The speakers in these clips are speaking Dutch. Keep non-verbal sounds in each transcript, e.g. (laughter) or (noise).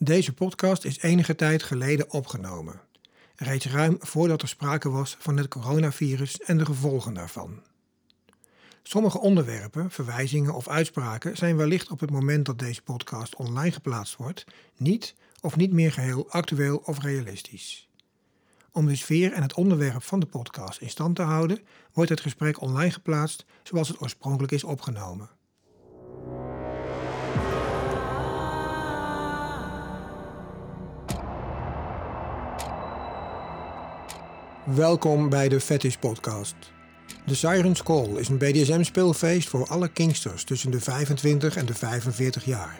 Deze podcast is enige tijd geleden opgenomen. Reeds ruim voordat er sprake was van het coronavirus en de gevolgen daarvan. Sommige onderwerpen, verwijzingen of uitspraken zijn wellicht op het moment dat deze podcast online geplaatst wordt niet of niet meer geheel actueel of realistisch. Om de sfeer en het onderwerp van de podcast in stand te houden, wordt het gesprek online geplaatst zoals het oorspronkelijk is opgenomen. Welkom bij de Fetish Podcast. The Siren's Call is een BDSM-speelfeest voor alle Kingsters tussen de 25 en de 45 jaar.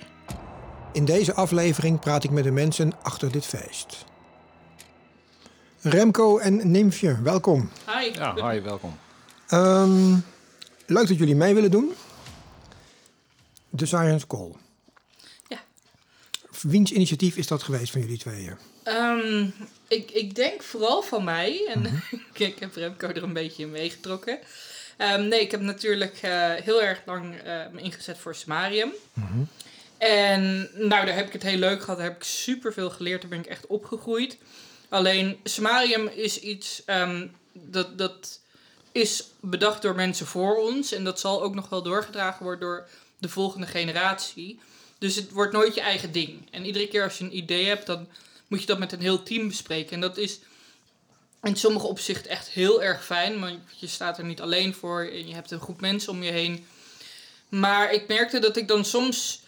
In deze aflevering praat ik met de mensen achter dit feest. Remco en Nimfje, welkom. Hi. Ja, hi, welkom. Ehm, leuk dat jullie mee willen doen. The Siren's Call. Ja. Wiens initiatief is dat geweest van jullie tweeën? Ehm, ik, ik denk vooral van mij. En Mhm. (laughs) ik heb Remco er een beetje in meegetrokken. Ehm, nee, ik heb natuurlijk eh, heel erg lang eh, me ingezet voor Samarium. Mhm. En nou, daar heb ik het heel leuk gehad. Daar heb ik super veel geleerd. Daar ben ik echt opgegroeid. Alleen, Samarium is iets ehm, dat, dat is bedacht door mensen voor ons. En dat zal ook nog wel doorgedragen worden door de volgende generatie. Dus het wordt nooit je eigen ding. En iedere keer als je een idee hebt, dan moet je dat met een heel team bespreken. En dat is in sommige opzichten echt heel erg fijn. Want je staat er niet alleen voor en je hebt een groep mensen om je heen. Maar ik merkte dat ik dan soms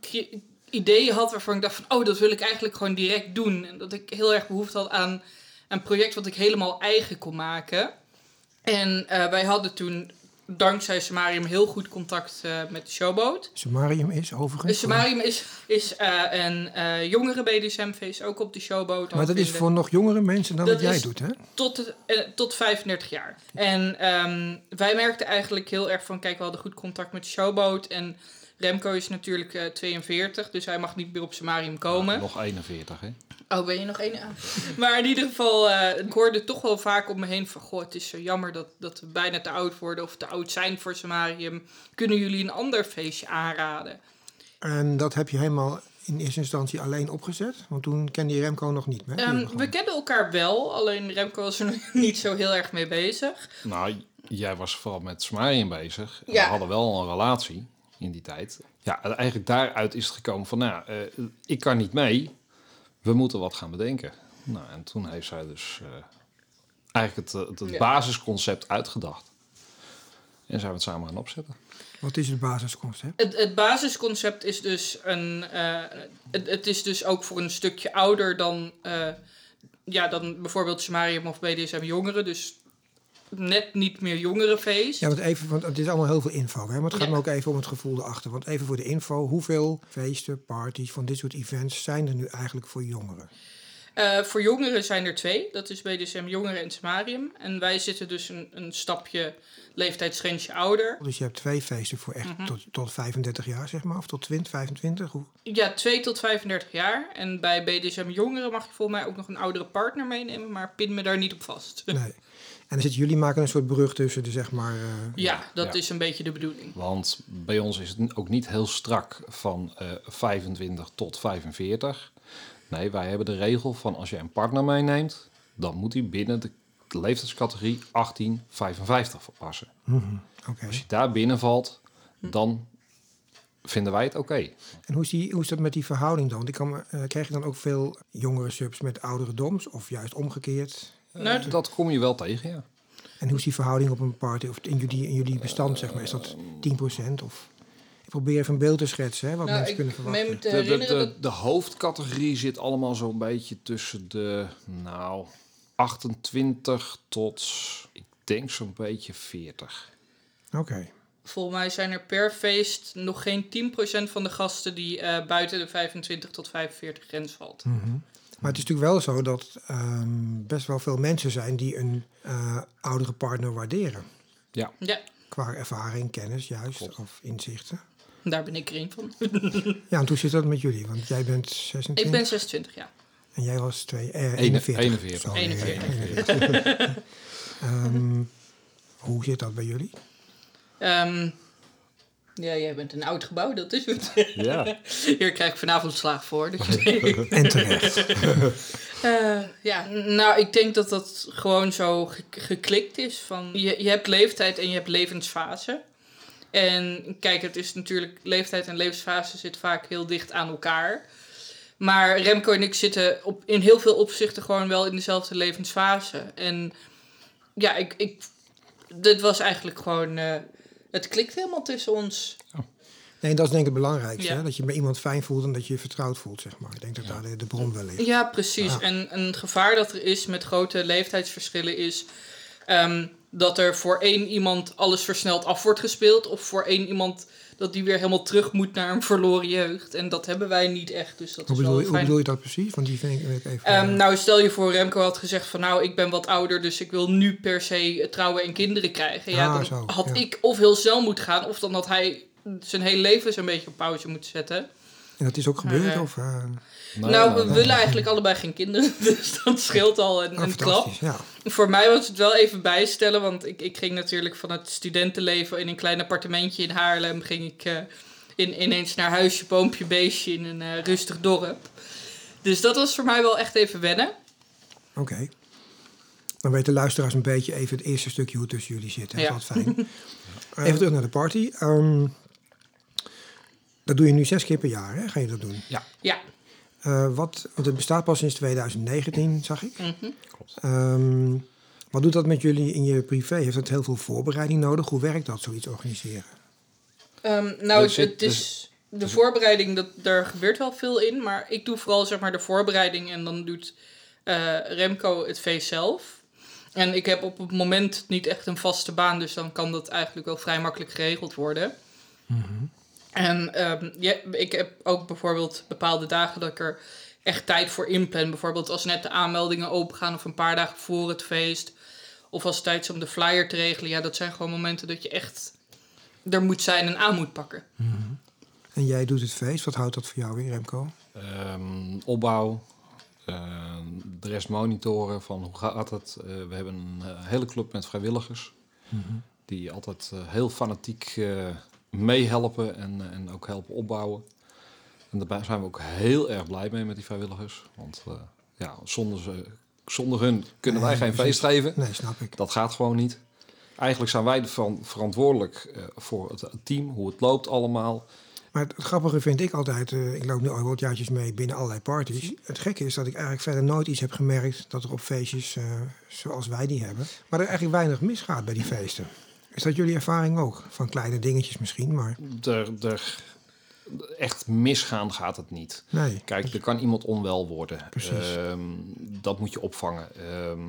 cre- ideeën had waarvan ik dacht van... oh, dat wil ik eigenlijk gewoon direct doen. En dat ik heel erg behoefte had aan een project wat ik helemaal eigen kon maken. En eh, wij hadden toen dankzij Samarium heel goed contact eh, met de showboat. Sumarium is overigens. Samarium is, is eh, een eh jongere BDSM-feest, ook op de showboot. Maar dat is voor nog jongere mensen dan Dat wat jij is- doet, hè? Tot, eh, tot 35 jaar. En ehm, wij merkten eigenlijk heel erg van... Kijk, we hadden goed contact met de showboat. En Remco is natuurlijk eh, 42, dus hij mag niet meer op Samarium komen. Nog 41, hè? Oh, ben je nog één? aan? maar in ieder geval, eh, ik hoorde toch wel vaak om me heen van... Goh, het is zo jammer dat, dat we bijna te oud worden of te oud zijn voor Samarium. Kunnen jullie een ander feestje aanraden? En dat heb je helemaal in eerste instantie alleen opgezet? Want toen kende je Remco nog niet. Hè? Ehm, we kennen elkaar wel, alleen Remco was er (laughs) niet zo heel erg mee bezig. Nou, jij was vooral met Smarium bezig. En Ja. We hadden wel een relatie in die tijd. Ja, en eigenlijk daaruit is het gekomen van... Nou, eh, ik kan niet mee. We moeten wat gaan bedenken. Nou, en toen heeft zij dus... eh, eigenlijk het, het, het Ja. basisconcept uitgedacht. En zijn we het samen gaan opzetten. Wat is het basisconcept? Het, het basisconcept is dus een. eh, het, het is dus ook voor een stukje ouder dan. eh, ja, dan bijvoorbeeld Samarium of BDSM jongeren. Dus net niet meer jongerenfeest. Ja, want even, want het is allemaal heel veel info. Hè? Maar het gaat Ja. me ook even om het gevoel erachter. Want even voor de info, hoeveel feesten, parties van dit soort events zijn er nu eigenlijk voor jongeren? Eh, voor jongeren zijn er twee. Dat is BDSM Jongeren en Samarium. En wij zitten dus een, een stapje leeftijdsgrensje ouder. Dus je hebt twee feesten voor echt Mhm. tot, tot 35 jaar, zeg maar, of tot 20, 25. Hoe? Ja, 2 tot 35 jaar. En bij BDSM Jongeren mag je volgens mij ook nog een oudere partner meenemen. Maar pin me daar niet op vast. Nee. En dan zitten jullie maken een soort brug tussen de, zeg maar... eh, Ja, dat Ja. is een beetje de bedoeling. Want bij ons is het ook niet heel strak van eh 25 tot 45. Nee, wij hebben de regel van als je een partner meeneemt... dan moet hij binnen de leeftijdscategorie 18-55 passen. Oké. Als je daar binnen valt, dan vinden wij het oké. En hoe is, die, hoe is dat met die verhouding dan? Want ik kan, eh, krijg je dan ook veel jongere subs met oudere doms? Of juist omgekeerd? Nou, dat kom je wel tegen, ja. En hoe is die verhouding op een party? Of in jullie, in jullie bestand, zeg maar? Is dat 10%? Of... Ik probeer even een beeld te schetsen, hè, wat Nou, mensen ik kunnen verwachten. te De, de, herinneren de, dat... de hoofdcategorie zit allemaal zo'n beetje tussen de, nou, 28 tot, ik denk zo'n beetje 40. Oké. Volgens mij zijn er per feest nog geen 10% van de gasten die eh, buiten de 25 tot 45 grens valt. Mhm. Maar het is natuurlijk wel zo dat ehm, best wel veel mensen zijn die een eh, oudere partner waarderen. Ja, Qua ervaring, kennis juist, Klopt. of inzichten. daar ben ik er een van. Ja, en hoe zit dat met jullie? Want jij bent 26 ik ben 26, ja. en jij was twee, eh, 41. 41. Sorry, 41. eh, 41. Ehm, hoe zit dat bij jullie? Ehm, Ja, jij bent een oud gebouw, dat is het. Ja. (laughs) Hier krijg ik vanavond slaag voor. Dus. (laughs) En terecht. (laughs) Eh, ja, nou, ik denk dat dat gewoon zo ge- geklikt is. Van, je, je hebt leeftijd en je hebt levensfase. En kijk, het is natuurlijk, leeftijd en levensfase zit vaak heel dicht aan elkaar. Maar Remco en ik zitten op, in heel veel opzichten gewoon wel in dezelfde levensfase. En ja, ik, ik, dit was eigenlijk gewoon, eh, het klikt helemaal tussen ons. Nee, dat is denk ik het belangrijkste. Ja. Hè? Dat je bij iemand fijn voelt en dat je je vertrouwd voelt, zeg maar. Ik denk dat daar de, de bron wel ligt. Ja, precies. Ja. En een gevaar dat er is met grote leeftijdsverschillen is ehm, dat er voor één iemand alles versneld af wordt gespeeld, of voor één iemand dat die weer helemaal terug moet naar een verloren jeugd. En dat hebben wij niet echt. Dus dat Hoe is wel bedoel, je, hoe bedoel je dat precies? Want die vind ik even... Ehm, nou, stel je voor, Remco had gezegd van nou, ik ben wat ouder, dus ik wil nu per se trouwen en kinderen krijgen. Ja, Ah, dan zo, had ja. ik of heel snel moeten gaan, of dan had hij zijn hele leven zo'n beetje op pauze moeten zetten. en dat is ook gebeurd? Maar, eh, of, eh, Nee, nou, nee, we nee. willen eigenlijk allebei geen kinderen, (laughs) dus dat scheelt al een, oh, een klap. ja. Voor mij was het wel even bijstellen, want ik, ik ging natuurlijk van het studentenleven in een klein appartementje in Haarlem, ging ik eh, in, ineens naar huisje, boompje, beestje in een eh, rustig dorp. Dus dat was voor mij wel echt even wennen. Oké. Dan weten luisteraars een beetje even het eerste stukje hoe het tussen jullie zit. hè. Ja. Dat is fijn. (laughs) even terug naar de party. Ehm, dat doe je nu zes keer per jaar, hè? Ga je dat doen? Ja, Eh, wat, want het bestaat pas sinds 2019, zag ik. mhm. Ehm, wat doet dat met jullie in je privé? Heeft dat heel veel voorbereiding nodig? Hoe werkt dat, zoiets organiseren? Ehm, nou, Er het, is de voorbereiding, dat, daar gebeurt wel veel in. Maar ik doe vooral zeg maar, de voorbereiding en dan doet eh, Remco het feest zelf. En ik heb op het moment niet echt een vaste baan, dus dan kan dat eigenlijk wel vrij makkelijk geregeld worden. En ehm, ja, ik heb ook bijvoorbeeld bepaalde dagen dat ik er echt tijd voor inplan. Bijvoorbeeld als net de aanmeldingen opengaan of een paar dagen voor het feest. Of als het tijd is om de flyer te regelen. Ja, dat zijn gewoon momenten dat je echt er moet zijn en aan moet pakken. En jij doet het feest. Wat houdt dat voor jou in, Remco? Ehm, opbouw, ehm, de rest monitoren van hoe gaat het. Eh, we hebben een eh, hele club met vrijwilligers die altijd heel fanatiek eh, meehelpen en, eh, en ook helpen opbouwen. En daar zijn we ook heel erg blij mee met die vrijwilligers. Want eh, ja, zonder, ze, zonder hun kunnen wij Nee, geen feest geven. Nee, snap ik. Dat gaat gewoon niet. Eigenlijk zijn wij ervan verantwoordelijk eh, voor het team, hoe het loopt allemaal. Maar het, het grappige vind ik altijd, ik loop nu al wat jaartjes mee binnen allerlei parties. Het gekke is dat ik eigenlijk verder nooit iets heb gemerkt dat er op feestjes zoals wij die hebben, maar er eigenlijk weinig misgaat bij die feesten. Is dat jullie ervaring ook? Van kleine dingetjes misschien, maar Er, er, echt misgaan gaat het niet. nee. Kijk, er kan iemand onwel worden. Precies. Ehm, dat moet je opvangen. Ehm,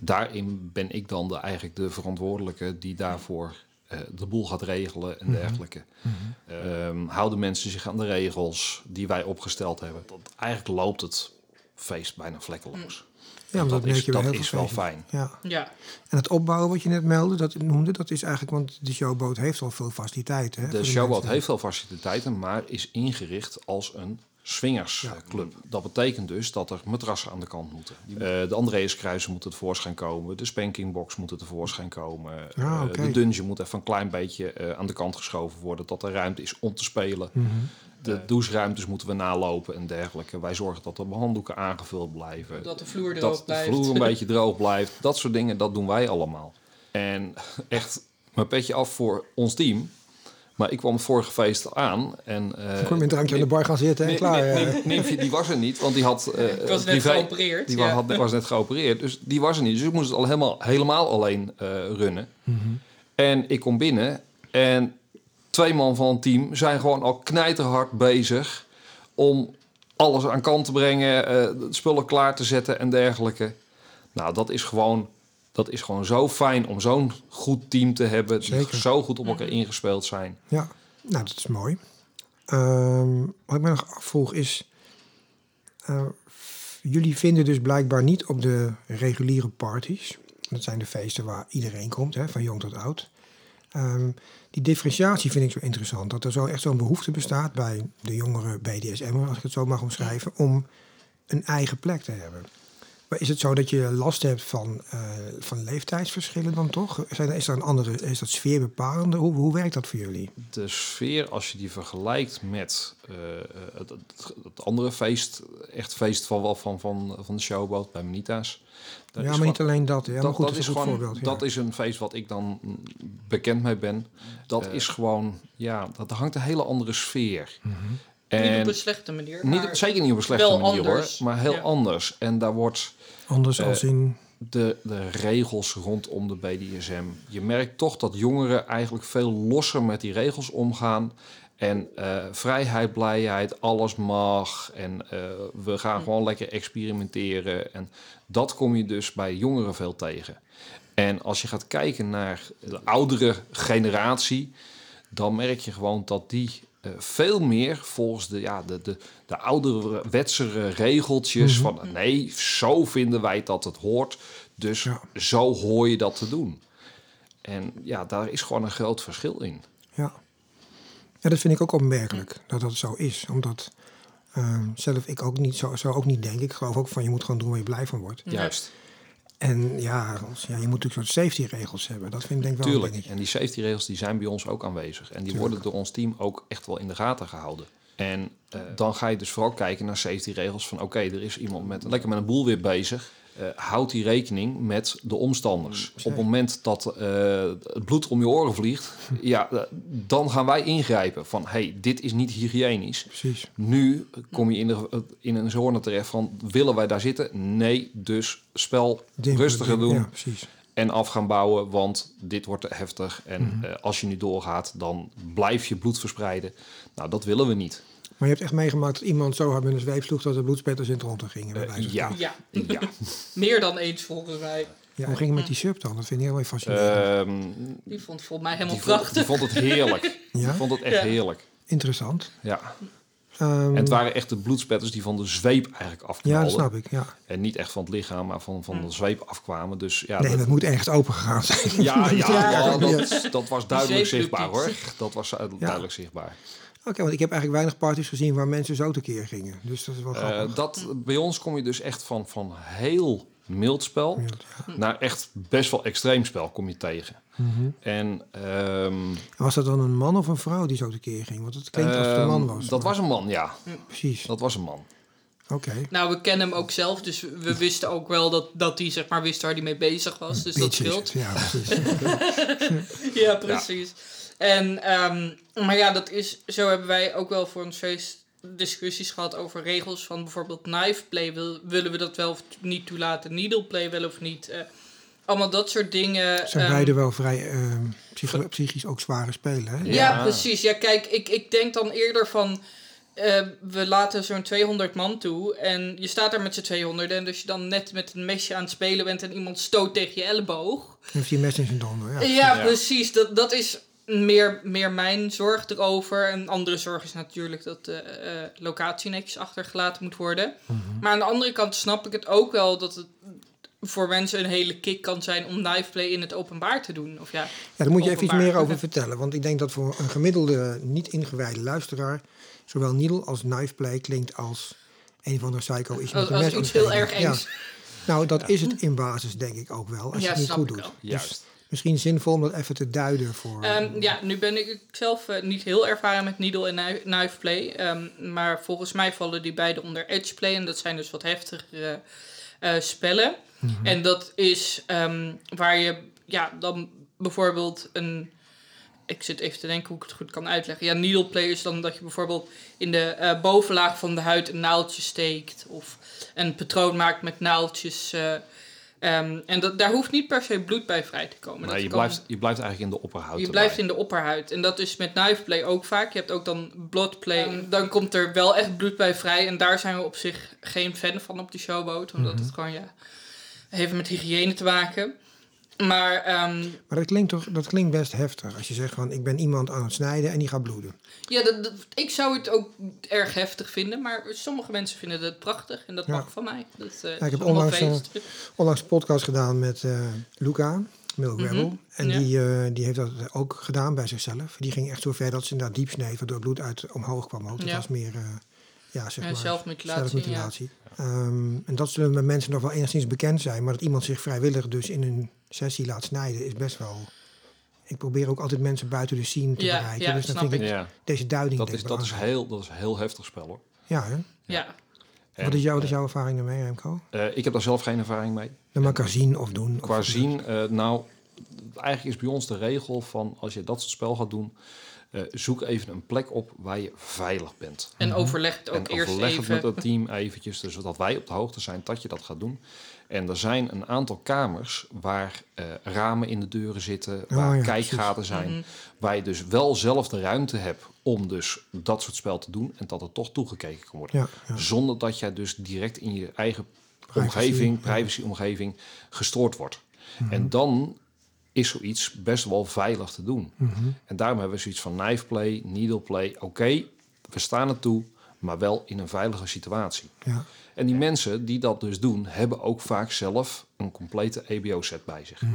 daarin ben ik dan de, eigenlijk de verantwoordelijke die daarvoor eh, de boel gaat regelen Mhm. en dergelijke. Ehm, houden mensen zich aan de regels die wij opgesteld hebben? Dat, eigenlijk loopt het feest bijna vlekkeloos. Ja, dat, dat merk is, je bij dat heel is wel fijn. Ja. Ja, En het opbouwen wat je net meldde, dat noemde, dat is eigenlijk, want de showboot heeft al veel faciliteiten. Hè, De showboat mensen. heeft veel faciliteiten, maar is ingericht als een swingersclub. Dat betekent dus dat er matrassen aan de kant moeten. Eh, de Andreaskruisen moeten tevoorschijn komen. De spankingbox moet tevoorschijn komen. Ah, Eh, de dungeon moet even een klein beetje eh, aan de kant geschoven worden. Dat er ruimte is om te spelen. Mhm. De doucheruimtes moeten we nalopen en dergelijke. Wij zorgen dat de handdoeken aangevuld blijven. dat de vloer erop dat de blijft. vloer een beetje droog blijft. Dat soort dingen, dat doen wij allemaal. En echt mijn petje af voor ons team. Maar ik kwam het vorige feest aan. En, eh, Dan kom je een drankje aan de bar gaan zitten en klaar. Nim- eh. Nim- Nimfje, die was er niet, want die had eh Ik was net privé- geopereerd. Die ja. was, had, was net geopereerd, dus die was er niet. Dus ik moest het al helemaal, helemaal alleen eh, runnen. Mhm. En ik kom binnen en twee man van het team zijn gewoon al knijterhard bezig om alles aan kant te brengen, eh, spullen klaar te zetten en dergelijke. Nou, dat is gewoon, dat is gewoon zo fijn om zo'n goed team te hebben, die Zeker. zo goed op elkaar ingespeeld zijn. Ja, nou dat is mooi. Ehm, wat ik me nog afvroeg is, eh, jullie vinden dus blijkbaar niet op de reguliere parties, dat zijn de feesten waar iedereen komt, hè, van jong tot oud. Ehm, die differentiatie vind ik zo interessant, dat er zo echt zo'n behoefte bestaat bij de jongere BDSM, als ik het zo mag omschrijven, om een eigen plek te hebben. Maar is het zo dat je last hebt van, eh, van leeftijdsverschillen dan toch? Zijn, is er een andere, is dat sfeer bepalende? Hoe, hoe werkt dat voor jullie? De sfeer, als je die vergelijkt met eh, het, het, het andere feest, echt feest van, van, van, van de showboat bij Manita's. ja, maar gewoon- niet alleen dat. Ja, maar dat, goed, dat dat is gewoon, voorbeeld. dat is een feest wat ik dan bekend mee ben. Dat Eh. is gewoon, ja, dat hangt een hele andere sfeer. Mhm. En op een slechte manier. niet, maar zeker niet op een slechte manier anders. hoor, maar heel Ja. anders. En daar wordt Anders eh, als in... de, de regels rondom de BDSM. Je merkt toch dat jongeren eigenlijk veel losser met die regels omgaan. En eh, vrijheid, blijheid, alles mag. En eh, we gaan gewoon lekker experimenteren. En dat kom je dus bij jongeren veel tegen. En als je gaat kijken naar de oudere generatie, dan merk je gewoon dat die eh, veel meer volgens de, ja, de, de, de oudere wetsere regeltjes van nee, zo vinden wij dat het hoort. Dus Ja. zo hoor je dat te doen. En ja, daar is gewoon een groot verschil in. Ja. ja, dat vind ik ook opmerkelijk dat dat zo is. Omdat eh, zelf ik ook niet zo, zo ook niet denk. Ik geloof ook van je moet gewoon doen waar je blij van wordt. Ja. En ja, ja, je moet natuurlijk soort safety regels hebben. Dat vind ik denk wel Tuurlijk. En die safety regels die zijn bij ons ook aanwezig. En die worden door ons team ook echt wel in de gaten gehouden. En eh, dan ga je dus vooral kijken naar safety regels van oké, er is iemand met, lekker met een boel weer bezig. Eh houd die rekening met de omstanders. Op het moment dat eh, het bloed om je oren vliegt, (laughs) ja, eh, dan gaan wij ingrijpen van hey, dit is niet hygiënisch. Precies. Nu kom je in, de, in een zone terecht van willen wij daar zitten? Nee, dus spel Denk- rustiger doen Ja, precies. en af gaan bouwen, want dit wordt te heftig. En Mhm. als je nu doorgaat, dan blijf je bloed verspreiden. Nou, dat willen we niet. Maar je hebt echt meegemaakt dat iemand zo hard met een zweep sloeg dat de bloedspetters in het rond gingen. bij Eh, wijze van ja. Ja, (laughs) Ja. (laughs) meer dan eens volgens mij. ja. Hoe ging het met die sub dan? Dat vind ik heel erg fascinerend. Ehm, Die vond volgens mij helemaal die, vond, die prachtig. vond het heerlijk. (laughs) Ja? Die vond het echt Ja. heerlijk. Interessant. Ja. Ehm, En het waren echt de bloedspetters die van de zweep eigenlijk ja, afkwamen. dat snap ik. Ja. En niet echt van het lichaam, maar van, van de zweep afkwamen. Dus ja, nee, dat, dat moet ergens open gegaan zijn. ja, ja, Ja. ja, dat, dat was duidelijk zichtbaar hoor. Dat was duidelijk zichtbaar. Oké, want ik heb eigenlijk weinig parties gezien waar mensen zo tekeer gingen. Dus dat is wel Eh, grappig. dat, bij ons kom je dus echt van, van heel mild spel Ja. naar echt best wel extreem spel kom je tegen. Mhm. En ehm, Was dat dan een man of een vrouw die zo tekeer ging? Want het klinkt als het een man ehm, was. Dat maar- was een man, ja. Precies. Dat was een man. Oké. Nou, we kennen hem ook zelf, dus we wisten ook wel dat, dat hij zeg maar wist waar hij mee bezig was. Dus dat scheelt. (laughs) Ja, precies. Ja, precies. En, ehm, maar ja, dat is, zo hebben wij ook wel voor ons feest discussies gehad over regels van bijvoorbeeld knife play. Wil, willen we dat wel of niet toelaten? Needle play wel of niet? Eh, allemaal dat soort dingen. Zijn ehm, beide wel vrij ehm, psycho- psychisch ook zware spelen, hè? Ja, Ja. precies. Ja, kijk, ik, ik denk dan eerder van... eh, we laten zo'n 200 man toe en je staat daar met z'n 200 en dus je dan net met een mesje aan het spelen bent en iemand stoot tegen je elleboog. Heeft hij mes in zijn donder, ja. Ja, Ja. precies. Dat, dat is meer, meer mijn zorg erover. En andere zorg is natuurlijk dat de eh, locatie netjes achtergelaten moet worden. Mhm. Maar aan de andere kant snap ik het ook wel dat het voor mensen een hele kick kan zijn om knife play in het openbaar te doen. Of ja, Ja, daar moet je even iets meer over vertellen. Want ik denk dat voor een gemiddelde niet ingewijde luisteraar... zowel needle als knife play klinkt als een van de psycho is als, een als mes iets heel erg Ja. engs. Nou, dat is het in basis denk ik ook wel. Als je Ja, het niet snap goed ik doet. wel. Dus Juist. Misschien zinvol om dat even te duiden voor... Ehm, ja, nu ben ik zelf eh, niet heel ervaren met needle en kni- knife play. ehm, maar volgens mij vallen die beide onder edge play. En dat zijn dus wat heftigere eh, spellen. Mhm. En dat is ehm, waar je ja, dan bijvoorbeeld een... Ik zit even te denken hoe ik het goed kan uitleggen. Ja, needle play is dan dat je bijvoorbeeld in de eh, bovenlaag van de huid een naaldje steekt. Of een patroon maakt met naaldjes. Eh, ehm, en dat, daar hoeft niet per se bloed bij vrij te komen. Nee, Dat je, kan- blijft, je blijft eigenlijk in de opperhout. je erbij. blijft in de opperhuid. En dat is met knife play ook vaak. Je hebt ook dan bloodplay. En dan komt er wel echt bloed bij vrij. En daar zijn we op zich geen fan van op de showboat. Omdat Mhm. het gewoon, ja, heeft met hygiëne te maken. Maar ehm, Maar dat klinkt toch dat klinkt best heftig. Als je zegt van ik ben iemand aan het snijden en die gaat bloeden. ja, dat, dat- ik zou het ook erg heftig vinden. Maar sommige mensen vinden het prachtig. En dat Ja. mag van mij. Dat, eh, ik heb onlangs, eh. Onlangs een podcast gedaan met eh, Luca, Milk Rebel. Mhm, En ja. die, die heeft dat ook gedaan bij zichzelf. Die ging echt zo ver dat ze inderdaad diep sneed, waardoor bloed uit omhoog kwam ook. Dat was meer, ja, zeg maar, zelfmutilatie, zelfmutilatie. Ehm, en dat zullen bij mensen nog wel enigszins bekend zijn. Maar dat iemand zich vrijwillig dus in een sessie laat snijden is best wel... Ik probeer ook altijd mensen buiten de scene te Ja, bereiken. ja, dus dan snap vind ik Ja, deze duiding dat is, dat, is heel, dat is een heel heftig spel hoor. Ja, hè? Ja. En, wat, is jouw, wat is eh, jouw ervaring daarmee, Remco? eh, ik heb daar zelf geen ervaring mee. Dan maar kan zien of doen. Qua of, zien, eh, nou, eigenlijk is bij ons de regel van als je dat soort spel gaat doen, eh, zoek even een plek op waar je veilig bent. En overleg het ook en eerst overleg het even. met het team eventjes, dus zodat wij op de hoogte zijn dat je dat gaat doen. En er zijn een aantal kamers waar eh, ramen in de deuren zitten, waar Oh ja, kijkgaten zijn, Mhm. waar je dus wel zelf de ruimte hebt om dus dat soort spel te doen en dat er toch toegekeken kan worden. Ja, ja. Zonder dat jij dus direct in je eigen Privacy, omgeving, privacy-omgeving, gestoord wordt. Mhm. En dan is zoiets best wel veilig te doen. Mhm. En daarom hebben we zoiets van knife play, needle play. Oké, we staan er toe, maar wel in een veilige situatie. ja. En die mensen die dat dus doen, hebben ook vaak zelf een complete EBO-set bij zich. Mhm.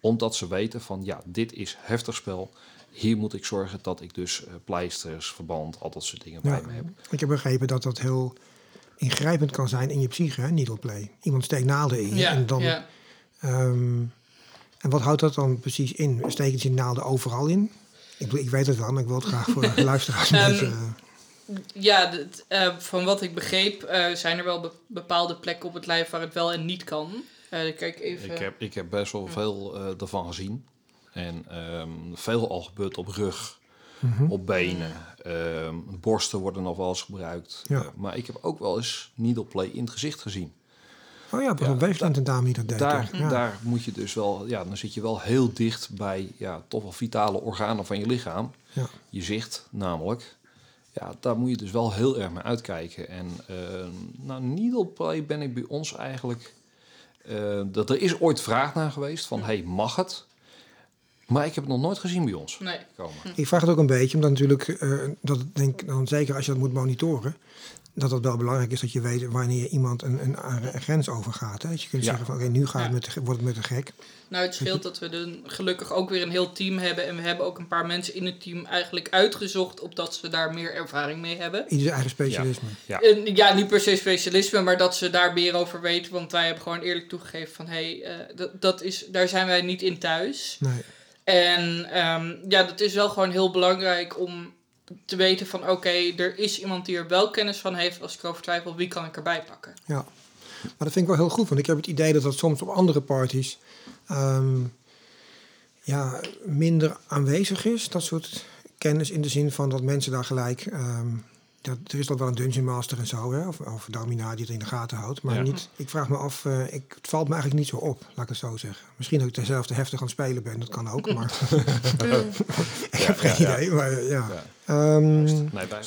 Omdat ze weten van, ja, dit is heftig spel. Hier moet ik zorgen dat ik dus eh, pleisters, verband, al dat soort dingen Ja. bij me heb. Ik heb begrepen dat dat heel ingrijpend kan zijn in je psyche, hè, needle play. Iemand steekt naalden in je Ja, en dan... ja. Ehm, en wat houdt dat dan precies in? Steken ze naalden overal in? Ik, ik weet het wel, maar ik wil het graag voor de (laughs) luisteraars Ehm, eh, Ja, dit, eh, van wat ik begreep eh, zijn er wel be- bepaalde plekken op het lijf waar het wel en niet kan. Eh, kijk even. Ik heb, ik heb best wel veel eh ervan gezien. En ehm, veel al gebeurd op rug, mhm. op benen. Ehm, borsten worden nog wel eens gebruikt. Ja. Maar ik heb ook wel eens needle play in het gezicht gezien. Oh ja, pas ja, een dame die dat deed. Daar, ja. daar moet je dus wel, ja, dan zit je wel heel dicht bij ja, toch wel vitale organen van je lichaam. Ja. Je zicht namelijk. Ja, daar moet je dus wel heel erg mee uitkijken. En eh nou, needle play ben ik bij ons eigenlijk... eh, dat er is ooit vraag naar geweest van, hey, mag het? Maar ik heb het nog nooit gezien bij ons Nee. komen. Ik vraag het ook een beetje, omdat natuurlijk, eh, dat ik denk dan zeker als je dat moet monitoren, dat het wel belangrijk is dat je weet wanneer iemand een, een, een grens overgaat. Hè? Dat je kunt Ja. zeggen van oké, nu gaat het met wordt het met de gek. Nou, het scheelt dat we dan gelukkig ook weer een heel team hebben. En we hebben ook een paar mensen in het team eigenlijk uitgezocht. Opdat ze daar meer ervaring mee hebben. Ieder zijn eigen specialisme. Ja. En, ja, niet per se specialisme, maar dat ze daar meer over weten. Want wij hebben gewoon eerlijk toegegeven van... hé, hey, eh, dat, dat is, daar zijn wij niet in thuis. Nee. En ehm, ja, dat is wel gewoon heel belangrijk om te weten van... oké, er is iemand die er wel kennis van heeft. Als ik over twijfel, wie kan ik erbij pakken? Ja. Maar dat vind ik wel heel goed, want ik heb het idee dat dat soms op andere parties ehm, ja, minder aanwezig is. Dat soort kennis in de zin van dat mensen daar gelijk. ehm, dat, er is dan wel een Dungeon Master en zo, hè, of, of Dominaar die het in de gaten houdt. Maar Ja. niet, ik vraag me af, eh, ik, het valt me eigenlijk niet zo op, laat ik het zo zeggen. Misschien dat ik dezelfde heftig aan het spelen ben, dat kan ook, (laughs) maar (laughs) ik heb geen ja, ja. idee. Maar, ja. Ja. Ehm,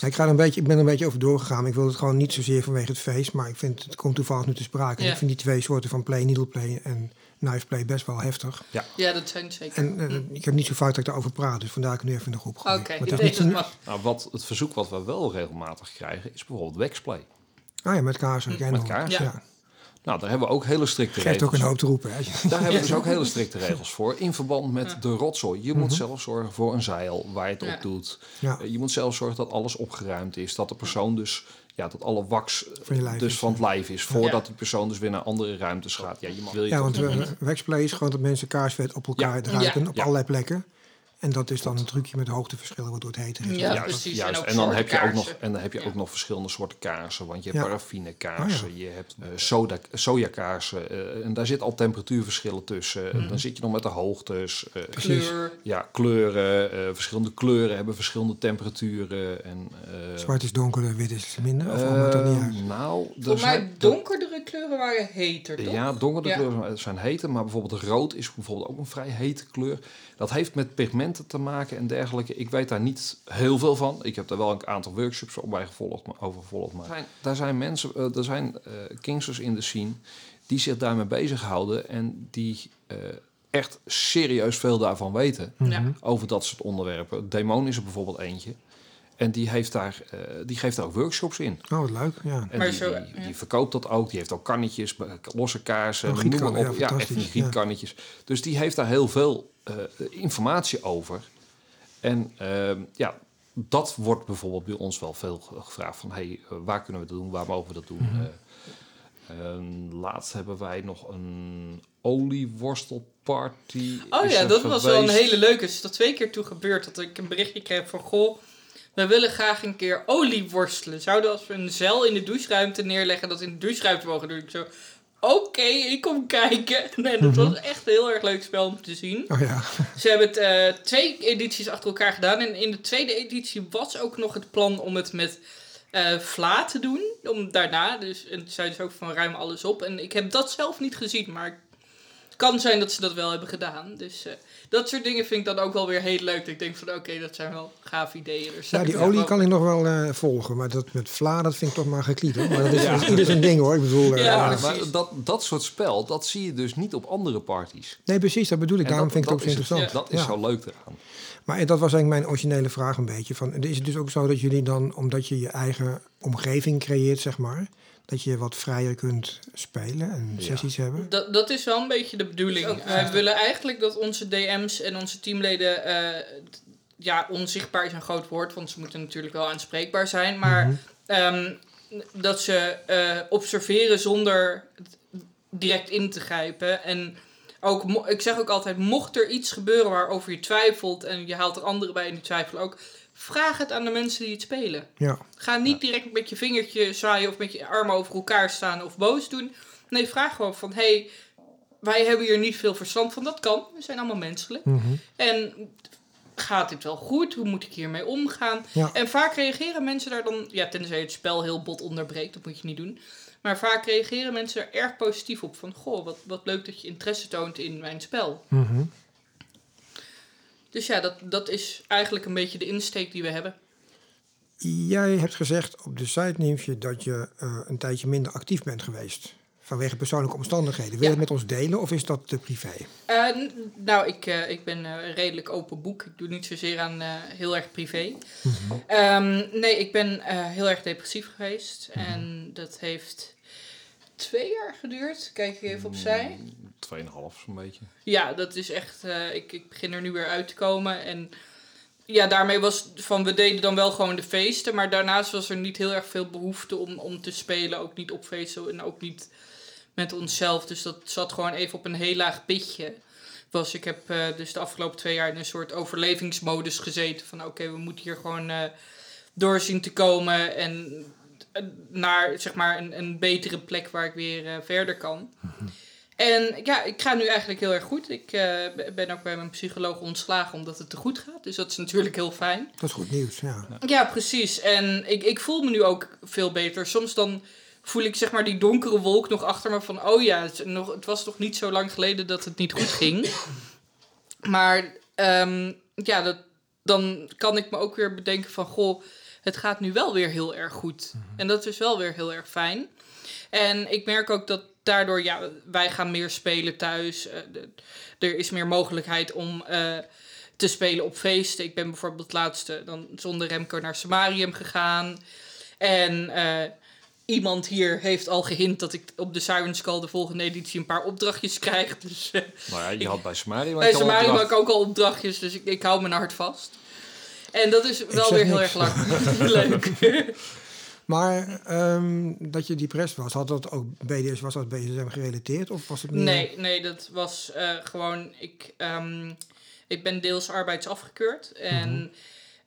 ik, ga er een beetje, ik ben er een beetje over doorgegaan. Ik wil het gewoon niet zozeer vanwege het feest, maar ik vind het komt toevallig nu te sprake. En ik vind die twee soorten van play, needle play en knife play best wel heftig. Ja, dat zijn zeker. En eh, ik heb niet zo vaak dat ik daarover praat, dus vandaar ik nu even in de groep gooi. Oké, Maar het is nee. Nou, wat, het verzoek wat we wel regelmatig krijgen is bijvoorbeeld waxplay. Ah ja, met kaarsen. en Met kaarsen. Ja. Nou, daar hebben we ook hele strikte Geeft regels ook een hoop te roepen. Hè. Daar hebben we dus ook hele strikte regels voor. In verband met de rotzooi. Je moet zelf zorgen voor een zeil waar je het Ja. op doet. Ja. Eh, Je moet zelf zorgen dat alles opgeruimd is. Dat de persoon dus, ja, dat alle wax eh, Van je lijf dus is, van het lijf is. Voordat Ja. die persoon dus weer naar andere ruimtes gaat. Ja, je mag, wil je Ja, want uh, waxplay is gewoon dat mensen kaarsvet op elkaar Ja. druipen Ja. op Ja. allerlei plekken. En dat is dan een trucje met hoogteverschillen waardoor het heter is. Ja, Juist, precies. juist. En dan heb je ook nog, en dan heb je Ja. ook nog verschillende soorten kaarsen. Want je hebt Ja. paraffinekaarsen, Oh je hebt eh, soda, sojakaarsen. eh, en daar zit al temperatuurverschillen tussen. Mhm. En Dan zit je nog met de hoogtes. eh, Kleur. ja, kleuren. eh, verschillende kleuren hebben verschillende temperaturen. En, eh, Zwart is donkerder, wit is minder. Of maakt dat niet uit? nou, Voor mij donkerdere kleuren waren heter, toch? Ja, donkere Ja. kleuren zijn heter, maar bijvoorbeeld rood is bijvoorbeeld ook een vrij hete kleur. Dat heeft met pigmenten te maken en dergelijke. Ik weet daar niet heel veel van. Ik heb daar wel een aantal workshops op bij gevolgd, maar- over gevolgd. Maar zijn, daar zijn mensen, eh, er zijn eh kingsters in de scene die zich daarmee bezighouden en die eh, echt serieus veel daarvan weten Mhm. Ja. over dat soort onderwerpen. Demon is er bijvoorbeeld eentje. En die, heeft daar, eh, die geeft daar ook workshops in. Oh, wat leuk. Ja. En Maar die, zo, die, ja. die verkoopt dat ook. Die heeft ook kannetjes, losse kaarsen, Oh, noem maar op. ja, Ja, echt die grietkannetjes. Dus die heeft daar heel veel eh, informatie over. En ehm, ja, dat wordt bijvoorbeeld bij ons wel veel ge- gevraagd van hey, eh, waar kunnen we dat doen, waar mogen we dat doen? Mhm. Eh, en laatst hebben wij nog een olieworstelparty. Oh ja, er dat was wel een hele leuke. Het is dat twee keer toe gebeurd dat ik een berichtje kreeg van... Goh, we willen graag een keer olie worstelen. Zouden als we een zeil in de doucheruimte neerleggen... dat in de doucheruimte mogen doen? Ik zo... Oké, ik kom kijken. (laughs) En het was echt een heel erg leuk spel om te zien. Oh ja. Ze hebben het eh, twee edities achter elkaar gedaan. En in de tweede editie was ook nog het plan om het met eh vla te doen. Om daarna. Dus, en zeiden ze ook van ruim alles op. En ik heb dat zelf niet gezien. Maar kan zijn dat ze dat wel hebben gedaan. Dus eh, dat soort dingen vind ik dan ook wel weer heel leuk. Dat ik denk van oké, dat zijn wel gaaf ideeën. Dus Ja, die dat- olie kan ik nog wel eh, volgen, maar dat met vla, dat vind ik toch maar geklied hoor. Maar dat is, dat is ieder zijn ding hoor. Ik bedoel, eh, Ja, Ja, maar dat, dat soort spel, dat zie je dus niet op andere parties. nee precies, dat bedoel ik. En Daarom dat, vind ik het ook zo interessant. Dat is Ja. zo leuk eraan. Maar dat was eigenlijk mijn originele vraag een beetje. Van, is het dus ook zo dat jullie dan, omdat je je eigen omgeving creëert, zeg maar, dat je wat vrijer kunt spelen en Ja. sessies hebben? Dat, dat is wel een beetje de bedoeling. Ook Wij willen eigenlijk dat onze DM's en onze teamleden. eh, ja, onzichtbaar is een groot woord, want ze moeten natuurlijk wel aanspreekbaar zijn. Maar Mhm. ehm, dat ze eh, observeren zonder direct in te grijpen. En ook, ik zeg ook altijd: mocht er iets gebeuren waarover je twijfelt en je haalt er anderen bij en die twijfelen ook, vraag het aan de mensen die het spelen. Ja, Ga niet direct met je vingertje zwaaien of met je armen over elkaar staan of boos doen. Nee, vraag gewoon van, hey, wij hebben hier niet veel verstand van. Dat kan, we zijn allemaal menselijk. Mhm. En gaat dit wel goed? Hoe moet ik hiermee omgaan? Ja. En vaak reageren mensen daar dan, ja, tenzij je het spel heel bot onderbreekt, dat moet je niet doen. Maar vaak reageren mensen er erg positief op. Van, goh, wat, wat leuk dat je interesse toont in mijn spel. Mhm. Dus ja, dat, dat is eigenlijk een beetje de insteek die we hebben. Jij hebt gezegd op de site, Niemfje, dat je eh, een tijdje minder actief bent geweest. Vanwege persoonlijke omstandigheden. Wil je Ja. het met ons delen of is dat te privé? Eh, nou, ik, eh, ik ben een redelijk open boek. Ik doe niet zozeer aan heel erg privé. Ehm, nee, ik ben heel erg depressief geweest. En dat heeft twee jaar geduurd. Kijk ik even opzij. Tweeënhalf zo'n beetje. Ja, dat is echt... eh, ik, ik begin er nu weer uit te komen. En ja, daarmee was van... We deden dan wel gewoon de feesten. Maar daarnaast was er niet heel erg veel behoefte om, om te spelen. Ook niet op feesten en ook niet met onszelf. Dus dat zat gewoon even op een heel laag pitje. Was, ik heb eh, dus de afgelopen twee jaar in een soort overlevingsmodus gezeten. Van oké, we moeten hier gewoon eh doorzien te komen. En naar zeg maar een, een betere plek waar ik weer eh, verder kan. En ja, ik ga nu eigenlijk heel erg goed. Ik eh, ben ook bij mijn psycholoog ontslagen omdat het te goed gaat. Dus dat is natuurlijk heel fijn. Dat is goed nieuws, ja. Ja, precies. En ik, ik voel me nu ook veel beter. Soms dan voel ik zeg maar die donkere wolk nog achter me van... oh ja, het, nog, het was nog niet zo lang geleden dat het niet goed ging. Maar ehm, ja, dat, dan kan ik me ook weer bedenken van... goh, het gaat nu wel weer heel erg goed. En dat is wel weer heel erg fijn. En ik merk ook dat daardoor... ja, wij gaan meer spelen thuis. Eh, de- er is meer mogelijkheid om... eh, te spelen op feesten. Ik ben bijvoorbeeld laatst eh, dan zonder Remco naar Samarium gegaan. En iemand hier heeft al gehint dat ik op de Siren Skull de volgende editie een paar opdrachtjes krijg. Dus Nou ja, je had bij Samari bij Samarium had ik ook al opdrachtjes, dus ik, ik hou mijn hart vast. En dat is wel weer heel niks. erg lang. (laughs) Leuk. Maar ehm, dat je depressed was, had dat ook BDS, was dat BDSM gerelateerd of was het meer... Nee, nee, dat was eh, gewoon. Ik, ehm, ik ben deels arbeids afgekeurd. En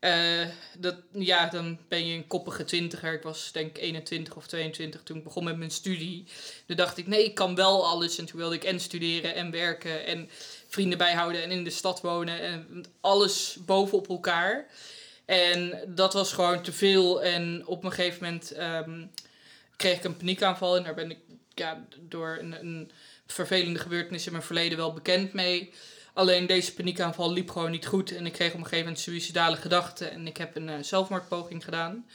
eh, dat, ja, dan ben je een koppige twintiger. Ik was denk ik 21 of 22 toen ik begon met mijn studie. Toen dacht ik, nee, ik kan wel alles. En toen wilde ik en studeren en werken en vrienden bijhouden en in de stad wonen. En alles bovenop elkaar. En dat was gewoon te veel. En op een gegeven moment ehm, kreeg ik een paniekaanval. En daar ben ik ja, door een, een vervelende gebeurtenis in mijn verleden wel bekend mee. Alleen deze paniekaanval liep gewoon niet goed. En ik kreeg op een gegeven moment suïcidale gedachten. En ik heb een eh, zelfmoordpoging gedaan.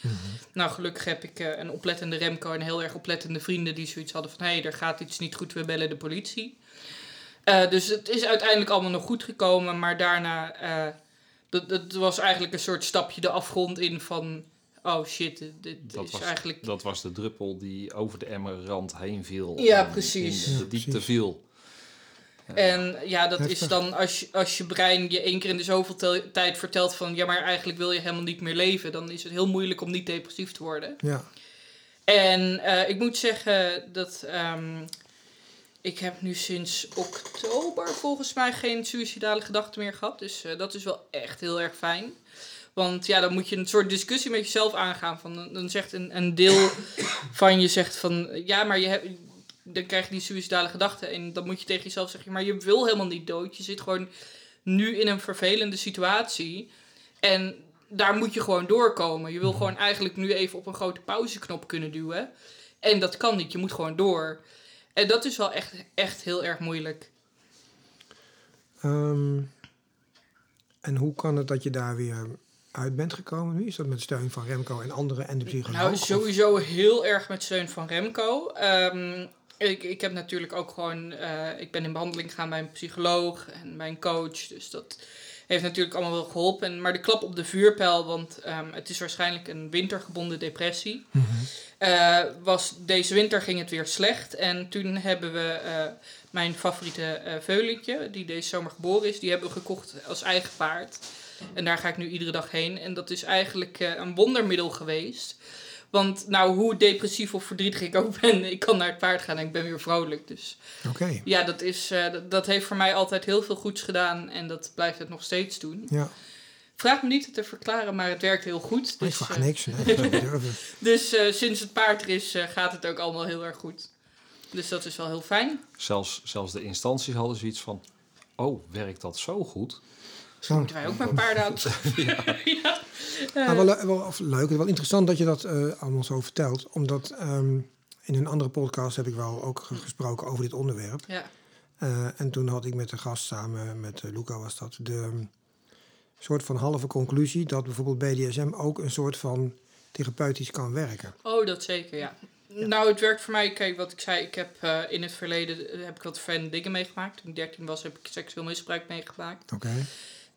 Nou, gelukkig heb ik eh, een oplettende Remco en heel erg oplettende vrienden die zoiets hadden van... hé, hey, er gaat iets niet goed, we bellen de politie. Eh, dus het is uiteindelijk allemaal nog goed gekomen. Maar daarna, eh, dat, dat was eigenlijk een soort stapje de afgrond in van... Oh shit, dit, Dat is was, eigenlijk... dat was de druppel die over de emmerrand heen viel. Ja, en precies. In de diepte viel. En ja, dat is dan als je, als je brein je één keer in de zoveel tijd vertelt van ja, maar eigenlijk wil je helemaal niet meer leven, dan is het heel moeilijk om niet depressief te worden. Ja. En eh, ik moet zeggen dat ehm, ik heb nu sinds oktober volgens mij geen suïcidale gedachten meer gehad. Dus eh, dat is wel echt heel erg fijn. Want ja, dan moet je een soort discussie met jezelf aangaan. Van, dan- zegt een, een deel van je zegt van ja, maar je hebt. Dan krijg je die suïcidale gedachten. En dan moet je tegen jezelf zeggen, maar je wil helemaal niet dood. Je zit gewoon nu in een vervelende situatie. En daar moet je gewoon doorkomen. Je wil gewoon eigenlijk nu even op een grote pauzeknop kunnen duwen. En dat kan niet. Je moet gewoon door. En dat is wel echt, echt heel erg moeilijk. Ehm, en hoe kan het dat je daar weer uit bent gekomen nu? Is dat met steun van Remco en anderen en de psycholoog? Nou, Of- sowieso heel erg met steun van Remco. Ehm, ik, ik heb natuurlijk ook gewoon... eh, ik ben in behandeling gegaan bij een psycholoog en bij een coach. Dus dat heeft natuurlijk allemaal wel geholpen. En- Maar de klap op de vuurpijl, want ehm, het is waarschijnlijk een wintergebonden depressie. Mhm. Eh, was, deze winter ging het weer slecht. En toen hebben we eh, mijn favoriete eh veulentje, die deze zomer geboren is, die hebben we gekocht als eigen paard. En daar ga ik nu iedere dag heen. En dat is eigenlijk een wondermiddel geweest. Want nou, hoe depressief of verdrietig ik ook ben, ik kan naar het paard gaan en ik ben weer vrolijk. Dus Oké, ja, dat, is, eh, dat, dat heeft voor mij altijd heel veel goeds gedaan en dat blijft het nog steeds doen. ja. Vraag me niet het te verklaren, maar het werkt heel goed. ik Dus, vraag eh, niks. Ik durven. (laughs) dus eh, sinds het paard er is, eh, gaat het ook allemaal heel erg goed. Dus dat is wel heel fijn. Zelfs, zelfs de instanties hadden zoiets van... Oh, werkt dat zo goed? Misschien moeten wij ook maar paarden aan. (laughs) ja. (laughs) Eh, Nou, wel, le- wel of leuk, wel interessant dat je dat eh, allemaal zo vertelt. Omdat ehm, in een andere podcast heb ik wel ook ge- gesproken over dit onderwerp. ja. Eh, en toen had ik met de gast samen, met uh, Luca was dat, de um, soort van halve conclusie dat bijvoorbeeld BDSM ook een soort van therapeutisch kan werken. Oh, dat zeker, ja. Nou, het werkt voor mij. Kijk, wat ik zei, ik heb eh, in het verleden eh, heb ik wat fijne dingen meegemaakt. Toen ik 13 was, heb ik seksueel misbruik meegemaakt. Oké.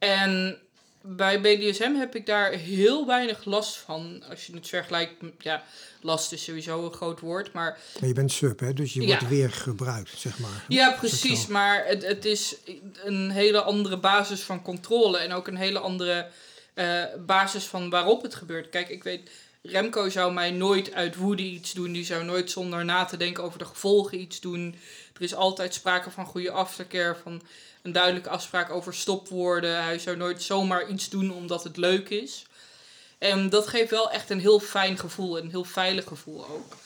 En bij BDSM heb ik daar heel weinig last van. Als je het vergelijkt, ja, last is sowieso een groot woord, maar Maar je bent sub, hè? dus je Ja. wordt weer gebruikt, zeg maar. Ja, precies. Maar het, het is een hele andere basis van controle. En ook een hele andere eh, basis van waarop het gebeurt. Kijk, ik weet, Remco zou mij nooit uit woede iets doen. Die zou nooit zonder na te denken over de gevolgen iets doen. Er is altijd sprake van goede aftercare, van een duidelijke afspraak over stopwoorden. Hij zou nooit zomaar iets doen omdat het leuk is. En dat geeft wel echt een heel fijn gevoel, een heel veilig gevoel ook.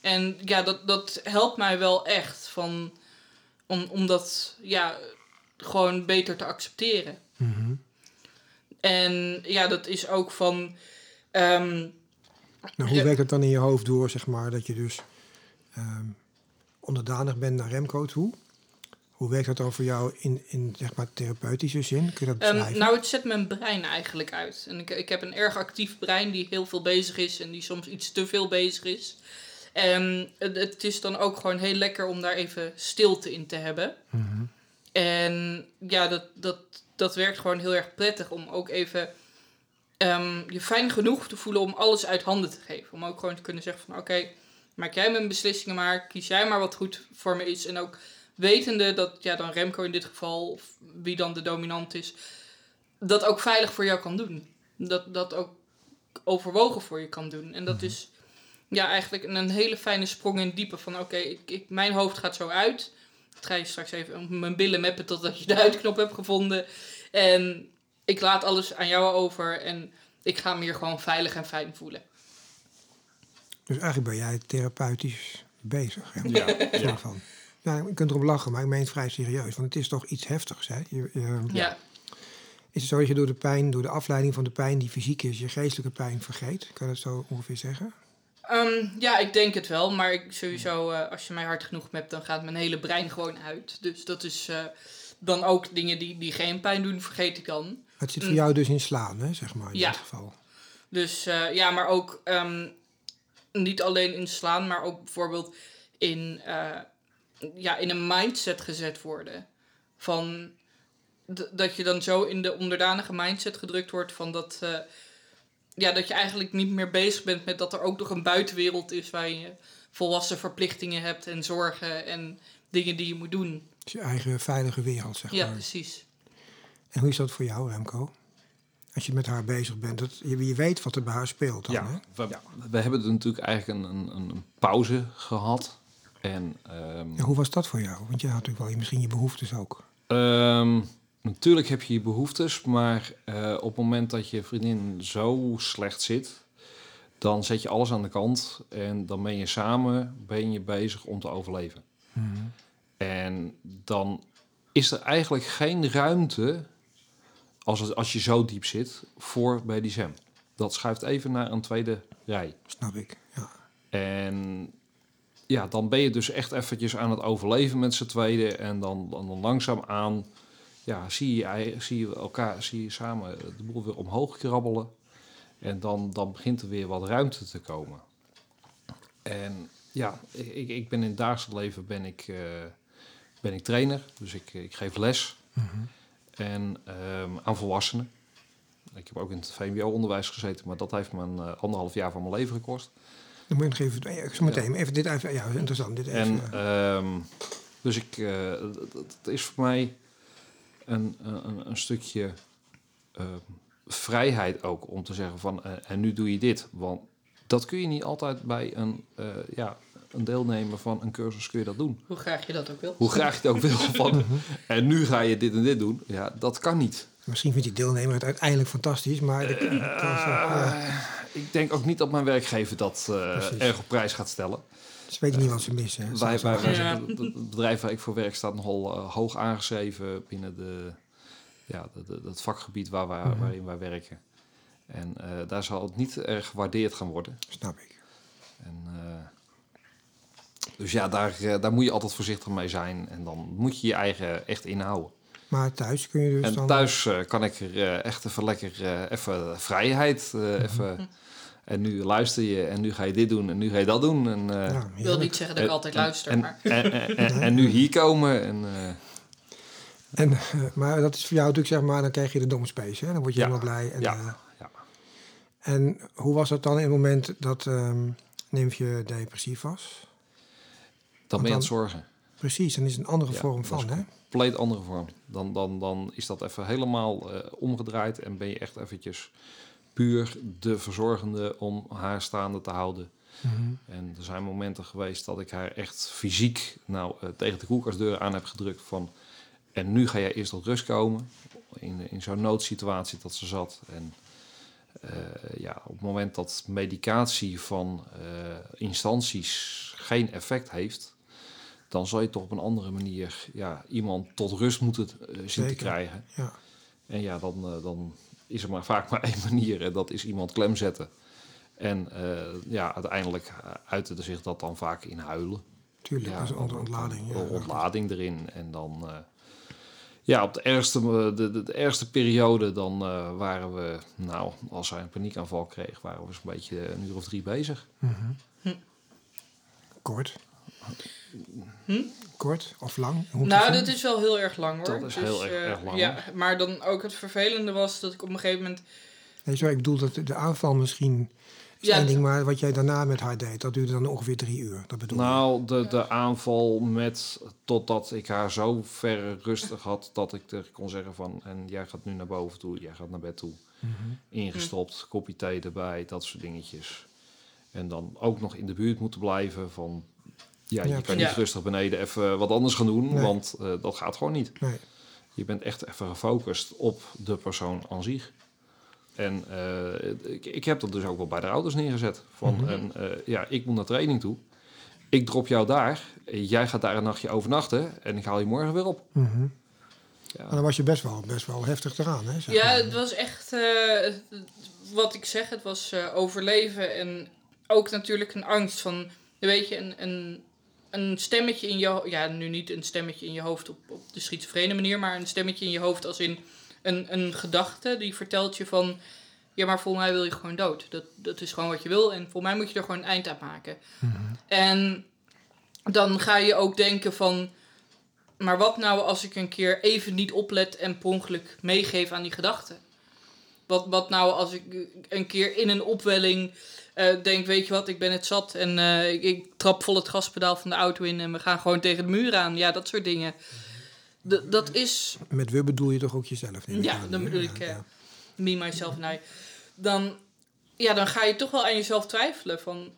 En ja, dat, dat helpt mij wel echt van, om, om dat ja, gewoon beter te accepteren. Mhm. En ja, dat is ook van. ehm, Nou, hoe werkt het dan in je hoofd door, zeg maar, dat je dus ehm, onderdanig bent naar Remco toe? Hoe werkt dat dan voor jou in, in zeg maar, therapeutische zin? Kun je dat Ehm, nou, het zet mijn brein eigenlijk uit. En ik, ik heb een erg actief brein die heel veel bezig is en die soms iets te veel bezig is. En het, het is dan ook gewoon heel lekker om daar even stilte in te hebben. Mhm. En ja, dat, dat, dat werkt gewoon heel erg prettig om ook even ehm, je fijn genoeg te voelen om alles uit handen te geven. Om ook gewoon te kunnen zeggen van oké, maak jij mijn beslissingen maar, kies jij maar wat goed voor me is. En ook wetende dat, ja dan Remco in dit geval, of wie dan de dominant is, dat ook veilig voor jou kan doen. Dat dat ook overwogen voor je kan doen. En dat is ja, eigenlijk een, een hele fijne sprong in het diepe van oké, ik, ik, mijn hoofd gaat zo uit. Ik ga je straks even op mijn billen meppen totdat je de uitknop hebt gevonden. En ik laat alles aan jou over en ik ga me hier gewoon veilig en fijn voelen. Dus eigenlijk ben jij therapeutisch bezig. Hè? Ja, Zo ja. van. Ja, je kunt erop lachen, maar ik meen het vrij serieus. Want het is toch iets heftigs. Hè? Je, je- Ja. Is het zo dat je door de pijn, door de afleiding van de pijn die fysiek is, je geestelijke pijn vergeet? Kan je dat zo ongeveer zeggen? Ehm, ja, ik denk het wel, maar ik, sowieso, eh, als je mij hard genoeg hebt, dan gaat mijn hele brein gewoon uit. Dus dat is eh, dan ook dingen die, die geen pijn doen, vergeet ik dan. Het zit voor Mm. jou dus in slaan, hè, zeg maar, in Ja. dit geval. Dus eh, ja, maar ook ehm, niet alleen in slaan, maar ook bijvoorbeeld in, ja, in een mindset gezet worden. Van dat je dan zo in de onderdanige mindset gedrukt wordt van dat, eh, ja, dat je eigenlijk niet meer bezig bent met dat er ook nog een buitenwereld is waar je volwassen verplichtingen hebt en zorgen en dingen die je moet doen. Het is je eigen veilige wereld, zeg Ja, maar. precies. En hoe is dat voor jou, Remco? Als je met haar bezig bent, dat, je, je weet wat er bij haar speelt dan, hè? Ja, we, we hebben er natuurlijk eigenlijk een, een, een pauze gehad. En ehm, En hoe was dat voor jou? Want je had natuurlijk wel je- misschien je behoeftes ook. Ehm, natuurlijk heb je je behoeftes, maar eh, op het moment dat je vriendin zo slecht zit, dan zet je alles aan de kant en dan ben je samen ben je bezig om te overleven. En dan is er eigenlijk geen ruimte, als, het, als je zo diep zit, voor BDSM. Dat schuift even naar een tweede rij. Snap ik, ja. En ja, dan ben je dus echt eventjes aan het overleven met z'n tweeën. En dan, dan, dan langzaamaan ja, zie, je, ei- zie je elkaar zie je samen de boel weer omhoog krabbelen. En dan, dan begint er weer wat ruimte te komen. En ja, ik, ik ben in het dagelijks leven ben ik, eh, ben ik trainer. Dus ik, ik geef les. En ehm, aan volwassenen. Ik heb ook in het VMBO-onderwijs gezeten, maar dat heeft me een eh, anderhalf jaar van mijn leven gekost. Dan moet je nog even, eh, zo meteen, even dit even, ja, interessant. Dit even, En ehm, dus ik, eh, het- is voor mij een, een, een stukje ehm, vrijheid ook om te zeggen van eh, en nu doe je dit. Want dat kun je niet altijd bij een, eh, ja, een deelnemer van een cursus kun je dat doen. Hoe graag je dat ook wil. Hoe graag je het ook wil van en nu ga je dit en dit doen. Ja, dat kan niet. Misschien vindt die deelnemer het uiteindelijk fantastisch, maar... de- dat eh, Ik denk ook niet dat mijn werkgever dat eh, erg op prijs gaat stellen. ze weten niet wat ze missen. hè. Wij, wij, wij Ja. zijn- het bedrijf waar ik voor werk staat nogal eh, hoog aangeschreven binnen de, ja, de, de- het vakgebied waar wij, Mhm. waarin wij werken. En eh, daar zal het niet erg gewaardeerd gaan worden. Snap ik. En, eh, dus ja, daar, eh, daar moet je altijd voorzichtig mee zijn. En dan moet je je eigen echt inhouden. Maar thuis kun je dus en dan... thuis eh, kan ik er eh, echt even lekker eh, even vrijheid. Eh, even, en nu luister je en nu ga je dit doen en nu ga je dat doen. En, eh, ja, Ik wil niet zeggen dat ik altijd luister, en, maar... En, en, en, en nu hier komen. En, eh, En, maar dat is voor jou natuurlijk, zeg maar, dan krijg je de domspace, hè? Dan word je Ja. helemaal blij. En, Ja. eh, ja. en hoe was dat dan in het moment dat ehm Nymfje depressief was? Dan ben je aan het zorgen. Precies, dan is het een andere Ja, vorm van, hè? Compleet andere vorm. Dan, dan, dan is dat even helemaal eh, omgedraaid en ben je echt eventjes puur de verzorgende om haar staande te houden. Mhm. En er zijn momenten geweest dat ik haar echt fysiek nou, eh, tegen de koelkastdeur aan heb gedrukt van... En nu ga jij eerst tot rust komen. In, in zo'n noodsituatie dat ze zat. En eh, ja, op het moment dat medicatie van instanties geen effect heeft... dan zal je toch op een andere manier ja, iemand tot rust moeten eh, zien te krijgen. Ja. En ja, dan, eh, dan is er maar vaak maar (laughs) één manier en dat is iemand klem zetten. En eh, ja, uiteindelijk uitte zich dat dan vaak in huilen. Tuurlijk, dat is een ontlading. Ja, ontlading erin. En dan, ja, op de ergste, de, de, de ergste periode, dan waren we, nou, als hij een paniekaanval kreeg, waren we zo'n beetje een uur of drie bezig. Mhm. Kort. Kort of lang? Hoe Nou, dat is wel heel erg lang hoor. Dat is heel erg- eh, erg lang, Ja, maar dan ook het vervelende was dat ik op een gegeven moment... Nee, sorry, ik bedoel dat de- aanval misschien is Ja, ding, maar wat jij daarna met haar deed, dat duurde dan ongeveer drie uur. Dat bedoel ik. Nou, de, de aanval met totdat ik haar zo ver rustig had dat ik er kon zeggen van en jij gaat nu naar boven toe, jij gaat naar bed toe. Mhm. Ingestopt, kopje thee erbij, dat soort dingetjes. En dan ook nog in de buurt moeten blijven van ja, Ja, je kan niet rustig beneden even wat anders gaan doen, Nee. want eh, dat gaat gewoon niet. Nee. Je bent echt even gefocust op de persoon aan zich. En eh, ik, ik heb dat dus ook wel bij de ouders neergezet. Van, Mhm. en, eh, ja, ik moet naar training toe. Ik drop jou daar. Jij gaat daar een nachtje overnachten. En ik haal je morgen weer op. Mhm. Ja. Maar dan was je best wel, best wel heftig eraan, hè? zeg Ja, maar. het was echt... eh, wat ik zeg, het was eh, overleven en ook natuurlijk een angst van... Weet je, een, een, een stemmetje in je... Ja, nu niet een stemmetje in je hoofd op, op de schizofrene manier... maar een stemmetje in je hoofd als in een, een gedachte die vertelt je van... Ja, maar volgens mij wil je gewoon dood. Dat, dat is gewoon wat je wil en volgens mij moet je er gewoon een eind aan maken. Mhm. En dan ga je ook denken van... Maar wat nou als ik een keer even niet oplet en per ongeluk meegeef aan die gedachten? Wat, wat nou als ik een keer in een opwelling eh, denk, weet je wat, ik ben het zat en eh, ik, ik trap vol het gaspedaal van de auto in en we gaan gewoon tegen de muur aan. Ja, dat soort dingen. D- dat is Met we bedoel je toch ook jezelf? Ja, dan bedoel ik, ja. me, myself en I. Dan, ja, dan ga je toch wel aan jezelf twijfelen van...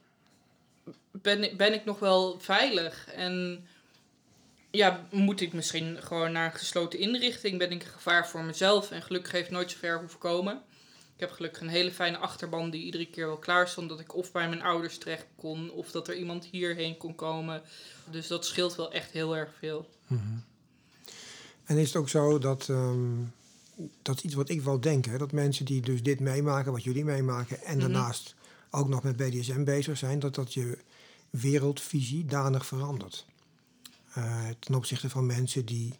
Ben, ben ik nog wel veilig? En ja, moet ik misschien gewoon naar een gesloten inrichting? Ben ik een gevaar voor mezelf? En gelukkig heeft het nooit zo ver hoeven komen. Ik heb gelukkig een hele fijne achterban die iedere keer wel klaar stond. Dat ik of bij mijn ouders terecht kon, of dat er iemand hierheen kon komen. Dus dat scheelt wel echt heel erg veel. En is het ook zo dat, ehm, dat is iets wat ik wel denk, hè, dat mensen die dus dit meemaken, wat jullie meemaken, en Mhm. daarnaast ook nog met BDSM bezig zijn, dat dat je wereldvisie danig verandert. Eh, ten opzichte van mensen die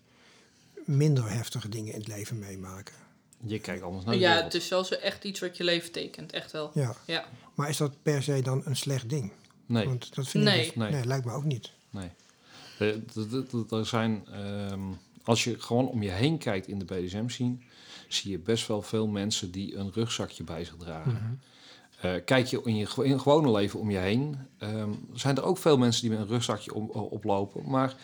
minder heftige dingen in het leven meemaken. Je kijkt anders naar de ja, wereld. het is wel zo echt iets wat je leven tekent, echt wel. Ja. Ja. Maar is dat per se dan een slecht ding? Nee, Want dat vind Nee. ik dus- Nee. nee, lijkt me ook niet. nee. Er- er- Er zijn, ehm, als je gewoon om je heen kijkt in de BDSM-scene, zie je best wel veel mensen die een rugzakje bij zich dragen. Mhm. Eh, kijk je in je in gewone leven om je heen, ehm, zijn er ook veel mensen die met een rugzakje om, oplopen, maar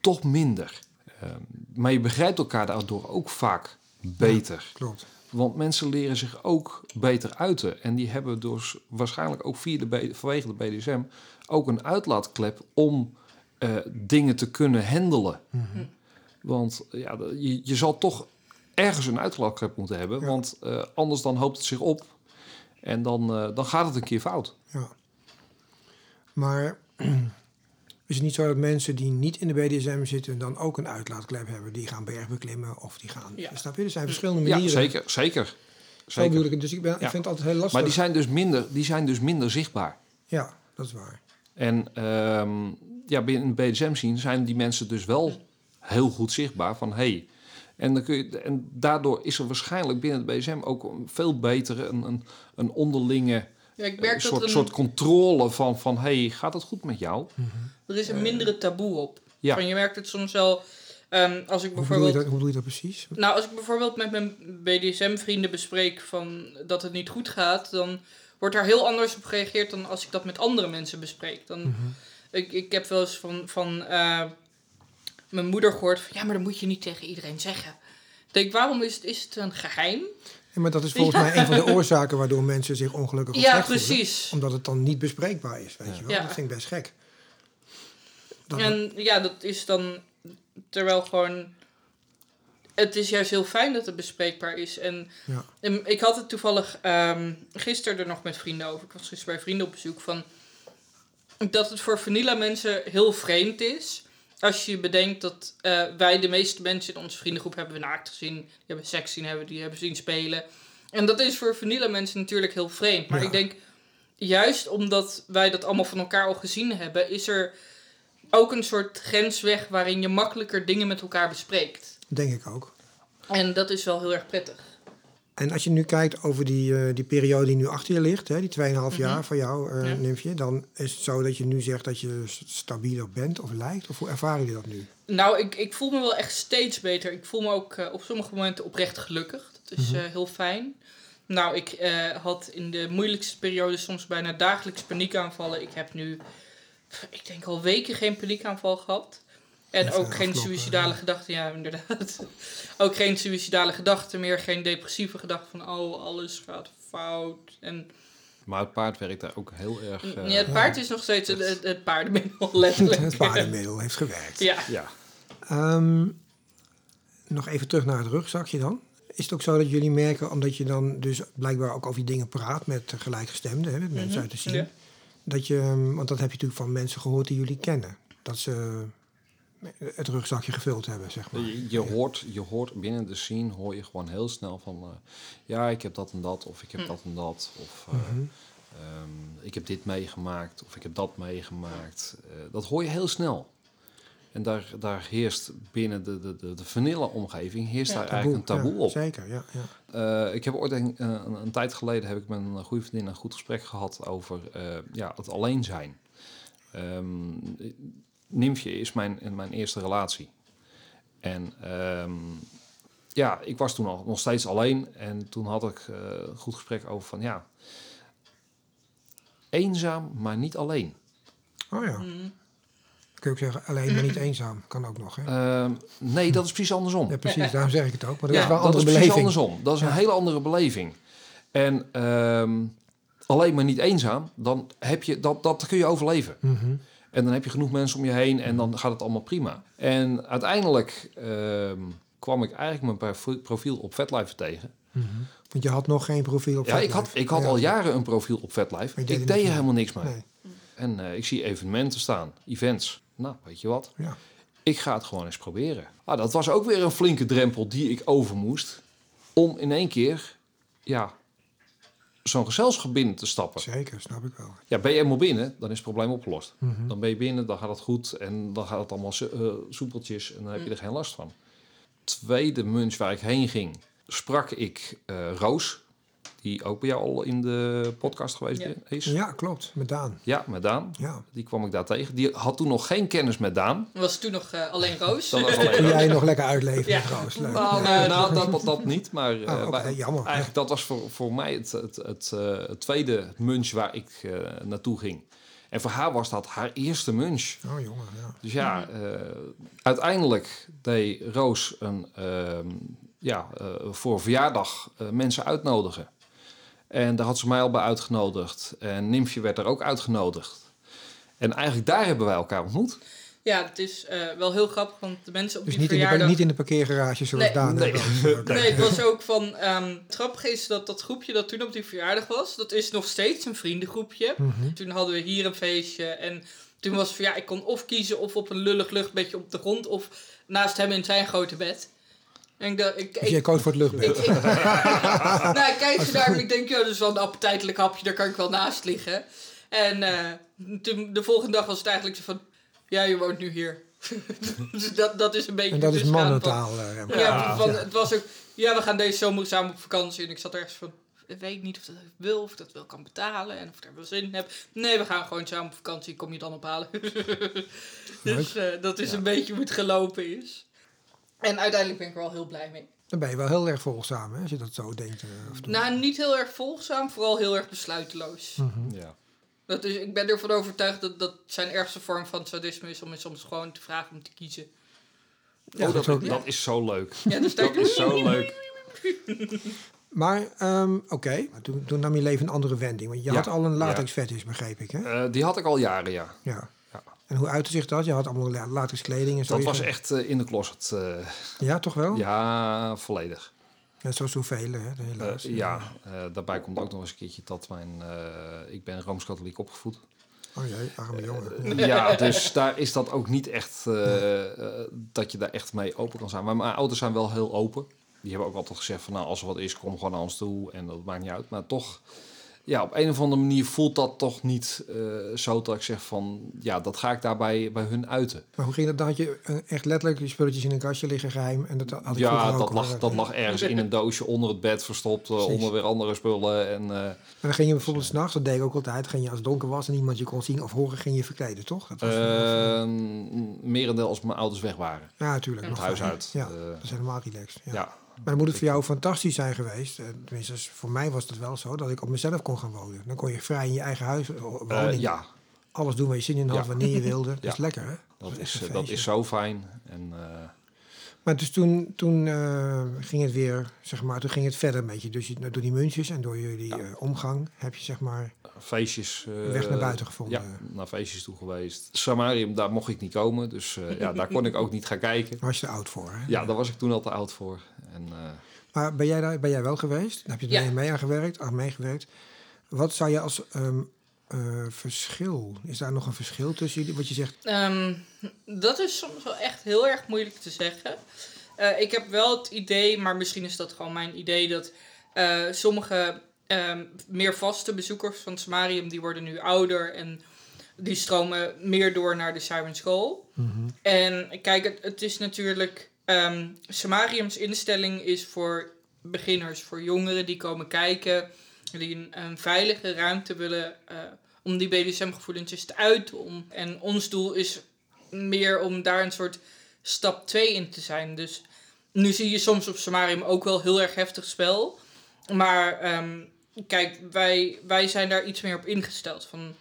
toch minder. Ehm, maar je begrijpt elkaar daardoor ook vaak beter. Klopt. Want mensen leren zich ook beter uiten. En die hebben dus waarschijnlijk ook via de vanwege de BDSM ook een uitlaatklep om eh, dingen te kunnen handelen. Mhm. Want ja, je, je zal toch ergens een uitlaatklep moeten hebben. Ja. Want eh, anders dan hoopt het zich op. En dan, eh, dan gaat het een keer fout. Ja. Maar (clears throat) is het niet zo dat mensen die niet in de BDSM zitten dan ook een uitlaatklep hebben? Die gaan bergbeklimmen of die gaan... Ja. Snap je? Er zijn verschillende Ja, manieren. zeker. Zeker. Zo zeker. bedoel ik. Dus ik, ben, ik Ja. vind het altijd heel lastig. Maar die zijn, dus minder, die zijn dus minder zichtbaar. Ja, dat is waar. En ehm, ja, binnen de BDSM zien zijn die mensen dus wel heel goed zichtbaar van hey. En, dan kun je, en daardoor is er waarschijnlijk binnen de BDSM ook een veel betere, een, een, een onderlinge Ja, ik eh, merk soort, een, soort controle van, van hey, gaat het goed met jou? er is een mindere taboe op. Ja. Van, je merkt het soms wel, ehm, als ik Hoe bedoel, je bijvoorbeeld... dat, hoe bedoel je dat precies? Nou, als ik bijvoorbeeld met mijn BDSM-vrienden bespreek van dat het niet goed gaat, dan wordt daar heel anders op gereageerd dan als ik dat met andere mensen bespreek. Dan, Mhm. ik, ik heb wel eens van, van eh, mijn moeder gehoord van, ja, maar dat moet je niet tegen iedereen zeggen. Ik denk, waarom is het, is het een geheim? Ja, maar dat is volgens mij een van de (laughs) oorzaken waardoor mensen zich ongelukkig Ja, voelen. precies. Omdat het dan niet bespreekbaar is, weet je wel. Dat vind ik best gek. Dat- En ja, dat is dan terwijl gewoon. Het is juist heel fijn dat het bespreekbaar is. En, Ja. en ik had het toevallig ehm, gisteren er nog met vrienden over. Ik was gisteren bij vrienden op bezoek. Van, dat het voor vanilla mensen heel vreemd is. Als je bedenkt dat eh, wij de meeste mensen in onze vriendengroep hebben we naakt gezien. Die hebben seks zien hebben, die hebben zien spelen. En dat is voor vanilla mensen natuurlijk heel vreemd. Maar Ja. ik denk, juist omdat wij dat allemaal van elkaar al gezien hebben, is er ook een soort grens weg waarin je makkelijker dingen met elkaar bespreekt. Denk ik ook. En dat is wel heel erg prettig. En als je nu kijkt over die, eh, die periode die nu achter je ligt, hè, die 2,5 Mhm. jaar van jou, eh Ja. Dan is het zo dat je nu zegt dat je stabieler bent of lijkt? Of hoe ervaren jullie dat nu? Nou, ik, ik voel me wel echt steeds beter. Ik voel me ook eh, op sommige momenten oprecht gelukkig. Dat is Mhm. heel fijn. Nou, ik had in de moeilijkste periode soms bijna dagelijks paniekaanvallen. Ik heb nu, ik denk al weken geen paniekaanval gehad. En Even ook geen suïcidale ja. gedachten, ja, inderdaad. (laughs) ook geen suïcidale gedachten meer, geen depressieve gedachten van, oh, alles gaat fout. En Maar het paard werkt daar ook heel erg. eh, ja, het paard is nog steeds het, het, het paardenmiddel, (laughs) letterlijk. het paardenmiddel heeft gewerkt. Ja. ja. Ehm, nog even terug naar het rugzakje dan. Is het ook zo dat jullie merken, omdat je dan dus blijkbaar ook over die dingen praat met gelijkgestemden, hè, met mensen Mhm, uit de scene, ja. dat je, ehm, want dat heb je natuurlijk van mensen gehoord die jullie kennen, dat ze het rugzakje gevuld hebben, zeg maar. Je, je hoort, je hoort binnen de scene hoor je gewoon heel snel van eh, ja, ik heb dat en dat, of ik heb Hm. dat en dat, of eh, Mhm. ehm, ik heb dit meegemaakt, of ik heb dat meegemaakt. Eh, dat hoor je heel snel. En daar, daar heerst binnen de, de, de, de vanilla-omgeving heerst Ja. daar eigenlijk een taboe ja, op. Zeker, ja. ja. Eh, ik heb ooit een, een, een tijd geleden heb ik met een goede vriendin een goed gesprek gehad over eh, ja, het alleen zijn. Ehm Nymfje is mijn, mijn eerste relatie. En ehm, ja, ik was toen al nog steeds alleen. En toen had ik eh, een goed gesprek over van ja, eenzaam, maar niet alleen. Oh ja, Mhm. kun je ook zeggen, alleen maar niet eenzaam. Kan ook nog, hè? Ehm, nee, dat is precies andersom. Ja, precies. Daarom zeg ik het ook. Maar dat Ja, is wel een dat andere is precies beleving. andersom. Dat is een hele andere beleving. En ehm, alleen maar niet eenzaam, dan heb je, dat, dat kun je overleven. Mhm. En dan heb je genoeg mensen om je heen en dan gaat het allemaal prima. En uiteindelijk ehm, kwam ik eigenlijk mijn profi- profiel op VetLife tegen. Mhm. Want je had nog geen profiel op Ja, ik had, ik had Ja. al jaren een profiel op VetLife. Deed Ik er deed er mee. helemaal niks mee. Nee. En eh, ik zie evenementen staan, events. Nou, weet je wat? Ja. Ik ga het gewoon eens proberen. Ah, dat was ook weer een flinke drempel die ik over moest. Om in één keer, ja, zo'n gezelschap binnen te stappen. Zeker, snap ik wel. Ja, ben je eenmaal binnen, dan is het probleem opgelost. Mhm. Dan ben je binnen, dan gaat het goed en dan gaat het allemaal eh, soepeltjes en dan heb je er geen last van. Tweede munch waar ik heen ging, sprak ik eh, Roos, die ook bij jou al in de podcast geweest Ja. is. Ja, klopt. Met Daan. Ja, met Daan. Ja. Die kwam ik daar tegen. Die had toen nog geen kennis met Daan. Was toen nog eh, alleen Roos. Dat was Kun (laughs) alleen jij nog lekker uitleven Ja. trouwens. Leuk. Nou, Ja. nee, nou dat, dat, dat niet, maar eh, Oh, wij- jammer. eigenlijk dat was voor, voor mij het, het, het, eh, het tweede munch waar ik eh, naartoe ging. En voor haar was dat haar eerste munch. Oh jongen, ja. Dus ja, eh, uiteindelijk deed Roos een, ehm, ja, eh, voor verjaardag eh, mensen uitnodigen. En daar had ze mij al bij uitgenodigd. En Nymfje werd er ook uitgenodigd. En eigenlijk daar hebben wij elkaar ontmoet. Ja, het is eh, wel heel grappig, want de mensen op Dus die niet in, de, verjaardag... niet in de parkeergarage zoals Nee. Daan. Nee. Nee, het was ook van... ehm het grappige is dat dat groepje dat toen op die verjaardag was... dat is nog steeds een vriendengroepje. Mhm. Toen hadden we hier een feestje en toen was het van... ja, ik kon of kiezen of op een lullig luchtbedje op de grond... of naast hem in zijn grote bed. En ik dacht... Ik, Dus ik, jij koos voor het luchtbed. ik, ik- (laughs) nou, ik kijk ze daar en ik denk... ja, dat is wel een appetijtelijk hapje, daar kan ik wel naast liggen. En eh, toen, de volgende dag was het eigenlijk zo van... ja, je woont nu hier. (laughs) dus dat, dat is een beetje... En dat is van- mannentaal. eh, ja, Ja. van, het was ook... Ja, we gaan deze zomer samen op vakantie. En ik zat ergens van... Ik weet niet of dat ik wil, of ik dat wel kan betalen. En of ik daar wel zin in heb. Nee, we gaan gewoon samen op vakantie. Kom je dan ophalen. (laughs) dus eh, dat is een beetje hoe het gelopen is. En uiteindelijk ben ik er wel heel blij mee. Dan ben je wel heel erg volgzaam, hè, als je dat zo denkt. eh, af en toe. Nou, niet heel erg volgzaam. Vooral heel erg besluiteloos. Mhm. Ja. Dat is, ik ben ervan overtuigd dat dat zijn ergste vorm van sadisme is. Om je soms gewoon te vragen om te kiezen. Ja, oh, dat, dat is ook- dat is zo leuk. Ja, dus Dat is zo leuk. (laughs) Maar, ehm, oké, Maar toen, toen nam je leven een andere wending. Want je Ja. had al een latex fetish, begreep ik, hè? Eh, die had ik al jaren, ja. Ja. Ja. En hoe uitte zich dat? Je had allemaal la- latex kleding en zo. Dat was echt eh, in de closet. eh, Ja, toch wel? ja, volledig. Net zoals zoveel, hè, helaas. ja, eh, daarbij komt ook nog eens een keertje dat mijn... ik ben Rooms-Katholiek opgevoed. Oh jee, arme jongen. Ja, dus daar is dat ook niet echt... dat je daar echt mee open kan zijn. Maar mijn ouders zijn wel heel open. Die hebben ook altijd gezegd van... Nou, als er wat is, kom gewoon naar ons toe. En dat maakt niet uit. Maar toch... Ja, op een of andere manier voelt dat toch niet eh, zo dat ik zeg van... Ja, dat ga ik daarbij bij hun uiten. Maar hoe ging dat dan? Had je eh, echt letterlijk je spulletjes in een kastje liggen geheim? En dat had ik Ja, dat lag, eh. dat lag ergens in een doosje onder het bed verstopt. onder weer andere spullen. En, En dan ging je bijvoorbeeld s'nachts, dat deed ik ook altijd, ging je als het donker was en iemand je kon zien of horen, ging je verkleden, toch? Dat was merendeel als mijn ouders weg waren. ja, natuurlijk. Het huis uit. Ja, dat is helemaal relaxed. Ja. ja. Maar dan moet het voor jou fantastisch zijn geweest. Tenminste, voor mij was het wel zo dat ik op mezelf kon gaan wonen. Dan kon je vrij in je eigen huis eh, Eh, wonen. ja, Alles doen waar je zin in had, Ja. wanneer je wilde. (laughs) Dat Ja. is lekker, hè? dat is, eh, dat is zo fijn. En, Maar dus toen, toen ging het weer, zeg maar, toen ging het verder een beetje. Dus je, door die muntjes en door jullie omgang heb je, zeg maar, feestjes. eh, weg naar buiten gevonden. Ja, naar feestjes toe geweest. Samarium, daar mocht ik niet komen. Dus eh, ja, daar kon ik ook niet gaan kijken. Daar was je te oud voor, hè? Ja, daar was ik toen al te oud voor. En, eh, Maar ben jij, daar, ben jij wel geweest? Daar heb je er Ja. mee, aan gewerkt, aan meegewerkt. Wat zou je als ehm, eh, verschil, is daar nog een verschil tussen jullie? Wat je zegt, Ehm, dat is soms wel echt heel erg moeilijk te zeggen. Eh, ik heb wel het idee, maar misschien is dat gewoon mijn idee, dat eh, sommige ehm, meer vaste bezoekers van Samarium, die worden nu ouder en die stromen meer door naar de Siren School. En kijk, het, het is natuurlijk. ehm Samariums instelling is voor beginners, voor jongeren die komen kijken, die een, een veilige ruimte willen eh, om die BDSM-gevoelens te uiten. Om, en ons doel is meer om daar een soort stap 2 in te zijn. Dus nu zie je soms op Samarium ook wel heel erg heftig spel. Maar ehm, kijk, wij, wij zijn daar iets meer op ingesteld. Van,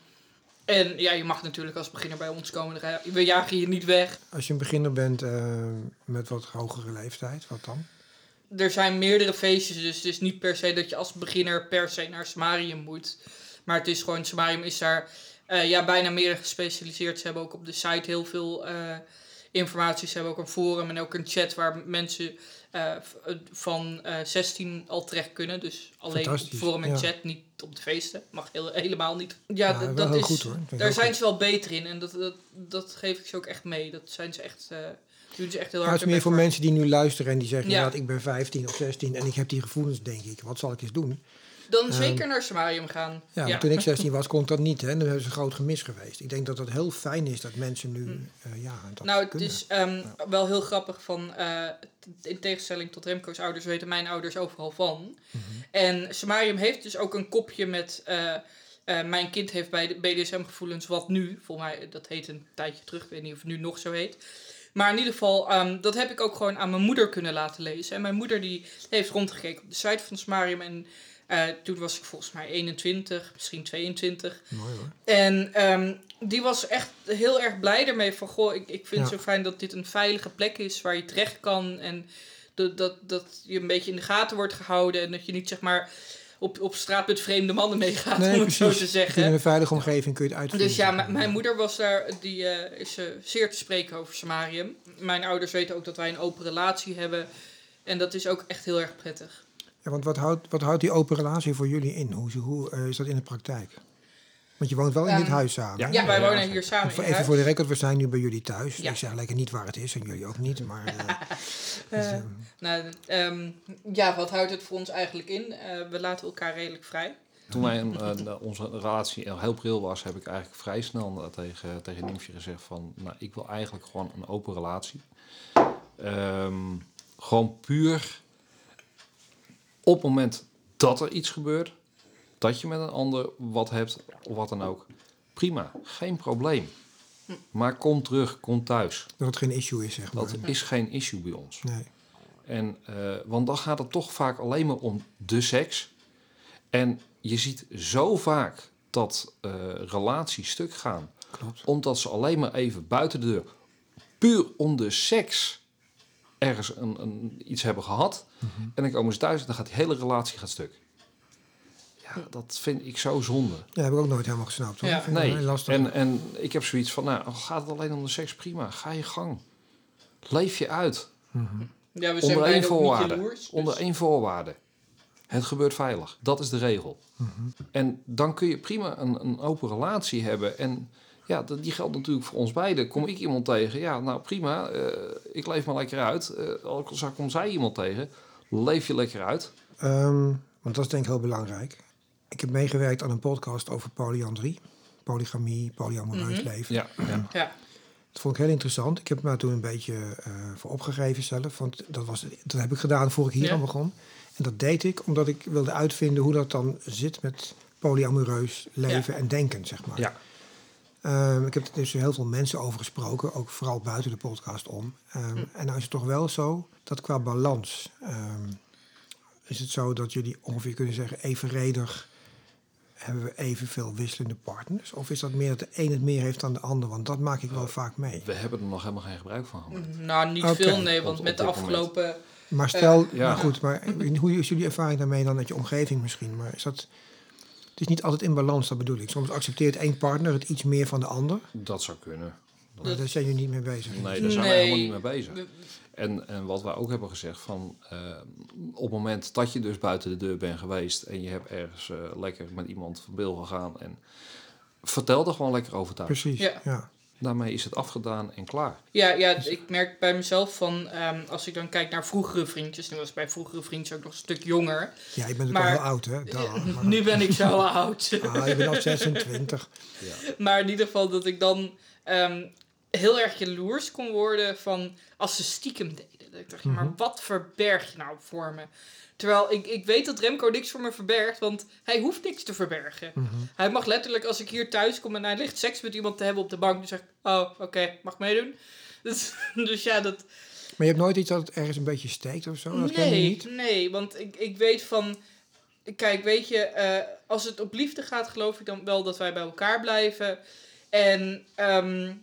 En ja, je mag natuurlijk als beginner bij ons komen. We jagen je niet weg. Als je een beginner bent uh, met wat hogere leeftijd, wat dan? Er zijn meerdere feestjes, dus het is niet per se dat je als beginner per se naar Samarium moet. Maar het is gewoon, Samarium is daar uh, ja, bijna meer gespecialiseerd. Ze hebben ook op de site heel veel uh, informatie. Ze hebben ook een forum en ook een chat waar mensen uh, van 16 al terecht kunnen. Dus alleen op forum en ja. chat, niet op de feesten. Mag heel, helemaal niet. Ja, ja dat is, goed, hoor. daar zijn ze wel beter in. En dat, dat, dat geef ik ze ook echt mee. Dat zijn ze echt... Doen ze echt heel hard het is meer voor mensen die nu luisteren en die zeggen: ja. ik ben 15 of 16 en ik heb die gevoelens, denk ik. Wat zal ik eens doen? Dan ehm, zeker naar Samarium gaan. Ja, ja. toen ik (laughs) 16 was, kon dat niet. Hè. Dan hebben ze een groot gemis geweest. Ik denk dat het heel fijn is dat mensen nu uh, ja, dat Nou, het is um, wel heel grappig van... Uh, in tegenstelling tot Remco's ouders weten mijn ouders overal van. Mm -hmm. En Samarium heeft dus ook een kopje met... Uh, mijn kind heeft bij de BDSM-gevoelens wat nu. Volgens mij, dat heet een tijdje terug. Ik weet niet of het nu nog zo heet. Maar in ieder geval, um, dat heb ik ook gewoon aan mijn moeder kunnen laten lezen. En mijn moeder die heeft rondgekeken op de site van Samarium. En uh, toen was ik volgens mij 21, misschien 22. Mooi hoor. En um, die was echt heel erg blij ermee. Van goh, ik, ik vind het zo fijn dat dit een veilige plek is waar je terecht kan. En dat, dat, dat je een beetje in de gaten wordt gehouden. En dat je niet zeg maar op, op straat met vreemde mannen meegaat, nee, om het zo te zeggen. In een veilige omgeving kun je het uitvoeren. Dus ja, mijn moeder was daar, die uh, is uh, zeer te spreken over Samarium. Mijn ouders weten ook dat wij een open relatie hebben. En dat is ook echt heel erg prettig. Ja, want wat houdt, wat houdt die open relatie voor jullie in? Hoe, hoe uh, is dat in de praktijk? Want je woont wel in dit huis samen. Ja, ja wij wonen hier samen. Even, even voor de record, we zijn nu bij jullie thuis. Ik zeg lekker niet waar het is en jullie ook niet. Maar, uh, (laughs) dus, uh, nou, um, ja, wat houdt het voor ons eigenlijk in? we laten elkaar redelijk vrij. Toen wij, onze relatie heel pril was, heb ik eigenlijk vrij snel tegen, tegen Nimfje gezegd van... Nou, ik wil eigenlijk gewoon een open relatie. Um, gewoon puur op het moment dat er iets gebeurt, dat je met een ander wat hebt of wat dan ook, prima, geen probleem. Maar kom terug, kom thuis. Dat het geen issue is, zeg maar. Dat is geen issue bij ons. Nee. En, uh, want dan gaat het toch vaak alleen maar om de seks. En je ziet zo vaak dat uh, relaties stuk gaan. Klopt. Omdat ze alleen maar even buiten de deur, puur om de seks, ergens een, een, iets hebben gehad. Mhm. En dan komen ze thuis en dan gaat die hele relatie gaat stuk. Ja, dat vind ik zo zonde. Ja, heb ik ook nooit helemaal gesnapt. Hoor. Ja. Vind Nee, lastig. en, en ik heb zoiets van, nou, gaat het alleen om de seks, prima. Ga je gang. Leef je uit. Mhm. Ja, we zijn Onder één beide ook niet voorwaarde. jaloers. dus- Onder één voorwaarde. Het gebeurt veilig. Dat is de regel. Mhm. En dan kun je prima een, een open relatie hebben. En ja, dat, die geldt natuurlijk voor ons beiden. Kom ik iemand tegen, ja, nou prima. eh, ik leef maar lekker uit. Eh als ik kom zij iemand tegen, leef je lekker uit. Ehm, want dat is denk ik heel belangrijk. Ik heb meegewerkt aan een podcast over polyandrie. Polygamie, polyamoreus Mhm. leven. Ja, ja. Ja. Dat vond ik heel interessant. Ik heb me daar toen een beetje eh, voor opgegeven zelf. Want dat, was, dat heb ik gedaan voor ik hier Ja. aan begon. En dat deed ik omdat ik wilde uitvinden hoe dat dan zit met polyamoreus leven en denken, zeg maar. Ja. Ehm, ik heb er dus heel veel mensen over gesproken, ook vooral buiten de podcast om. Ehm, En nou is het toch wel zo dat qua balans ehm, is het zo dat jullie ongeveer kunnen zeggen evenredig hebben we evenveel wisselende partners? Of is dat meer dat de een het meer heeft dan de ander? Want dat maak ik wel vaak mee. We hebben er nog helemaal geen gebruik van gemaakt. Nou, niet veel, nee. Want op met de moment. afgelopen... Maar stel, ja. maar goed, maar hoe is jullie ervaring daarmee dan met je omgeving misschien? Maar is dat, het is niet altijd in balans, dat bedoel ik. Soms accepteert één partner het iets meer van de ander. Dat zou kunnen. Maar daar zijn jullie niet mee bezig. Nee, daar zijn we helemaal niet mee bezig. En, en wat wij ook hebben gezegd van eh, op het moment dat je dus buiten de deur bent geweest en je hebt ergens eh, lekker met iemand van bil gegaan en vertel er gewoon lekker over thuis. Precies, Ja. ja. Daarmee is het afgedaan en klaar. Ja, ja, ik merk bij mezelf van, ehm, als ik dan kijk naar vroegere vriendjes, nu was ik bij vroegere vriendjes ook nog een stuk jonger. Ja, je bent ook al heel oud, hè? Daar, maar- (laughs) Nu ben ik zo oud. Ah, je bent al 26. Maar in ieder geval dat ik dan ehm, heel erg jaloers kon worden van als ze stiekem deden. Dat ik dacht, ja, maar Mhm. wat verberg je nou voor me? Terwijl ik, ik weet dat Remco niks voor me verbergt, want hij hoeft niks te verbergen. Mhm. Hij mag letterlijk, als ik hier thuis kom en hij ligt seks met iemand te hebben op de bank, dan zeg ik, oh, oké, mag meedoen? (laughs) Dus, dus ja, dat... Maar je hebt nooit iets dat het ergens een beetje steekt of zo? Dat je nee, niet? nee, want ik, ik weet van... kijk, weet je, eh, als het op liefde gaat, geloof ik dan wel dat wij bij elkaar blijven. En ehm,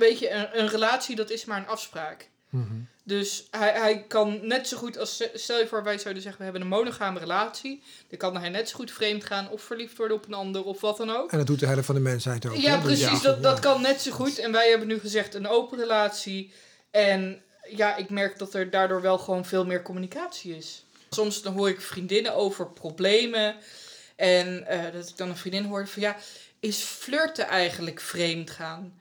weet je, een, een relatie, dat is maar een afspraak. Mhm. Dus hij, hij kan net zo goed als, stel je voor, wij zouden zeggen, we hebben een monogame relatie. Dan kan hij net zo goed vreemd gaan of verliefd worden op een ander of wat dan ook. En dat doet de helft van de mensheid ook. Ja, hè? Dus precies. Dat, dat kan net zo goed. En wij hebben nu gezegd een open relatie. En ja, ik merk dat er daardoor wel gewoon veel meer communicatie is. Soms dan hoor ik vriendinnen over problemen. En eh, dat ik dan een vriendin hoor van ja, is flirten eigenlijk vreemd gaan?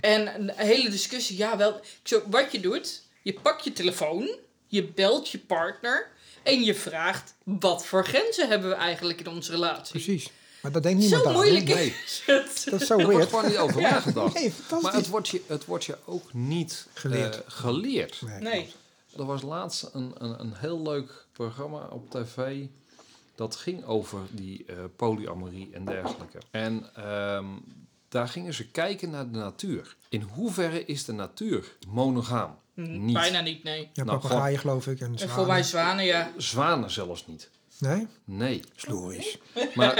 En een hele discussie, ja wel. Ik zo, wat je doet, je pakt je telefoon, je belt je partner en je vraagt wat voor grenzen hebben we eigenlijk in onze relatie. Precies. Maar dat denkt niemand Zo aan. moeilijk hè? Nee. is (laughs) het. Dat is zo Er wordt weird. gewoon niet over Ja. nagedacht. Nee. Maar het wordt je, het wordt je ook niet Geleerd. eh, geleerd. Nee. Er was laatst een, een, een heel leuk programma op tv. Dat ging over die eh, polyamorie en dergelijke. En ehm, daar gingen ze kijken naar de natuur. In hoeverre is de natuur monogaam? Mm, Niet. Bijna niet, nee. Ja, Nou, papegaaien geloof ik. En En zwanen. voor mij zwanen, ja. Zwanen zelfs niet. Nee? Nee. Sloeris. Maar (laughs)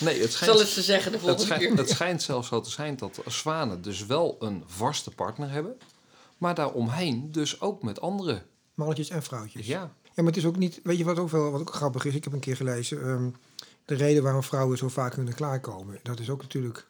nee, het schijnt, Zal het ze zeggen de het, volgende schijnt, keer. het schijnt zelfs zo te zijn dat zwanen dus wel een vaste partner hebben. Maar daaromheen dus ook met andere. Mannetjes en vrouwtjes. Ja, Ja, maar het is ook niet... Weet je wat ook wel wat ook grappig is? Ik heb een keer gelezen... ehm, de reden waarom vrouwen zo vaak kunnen klaarkomen... dat is ook natuurlijk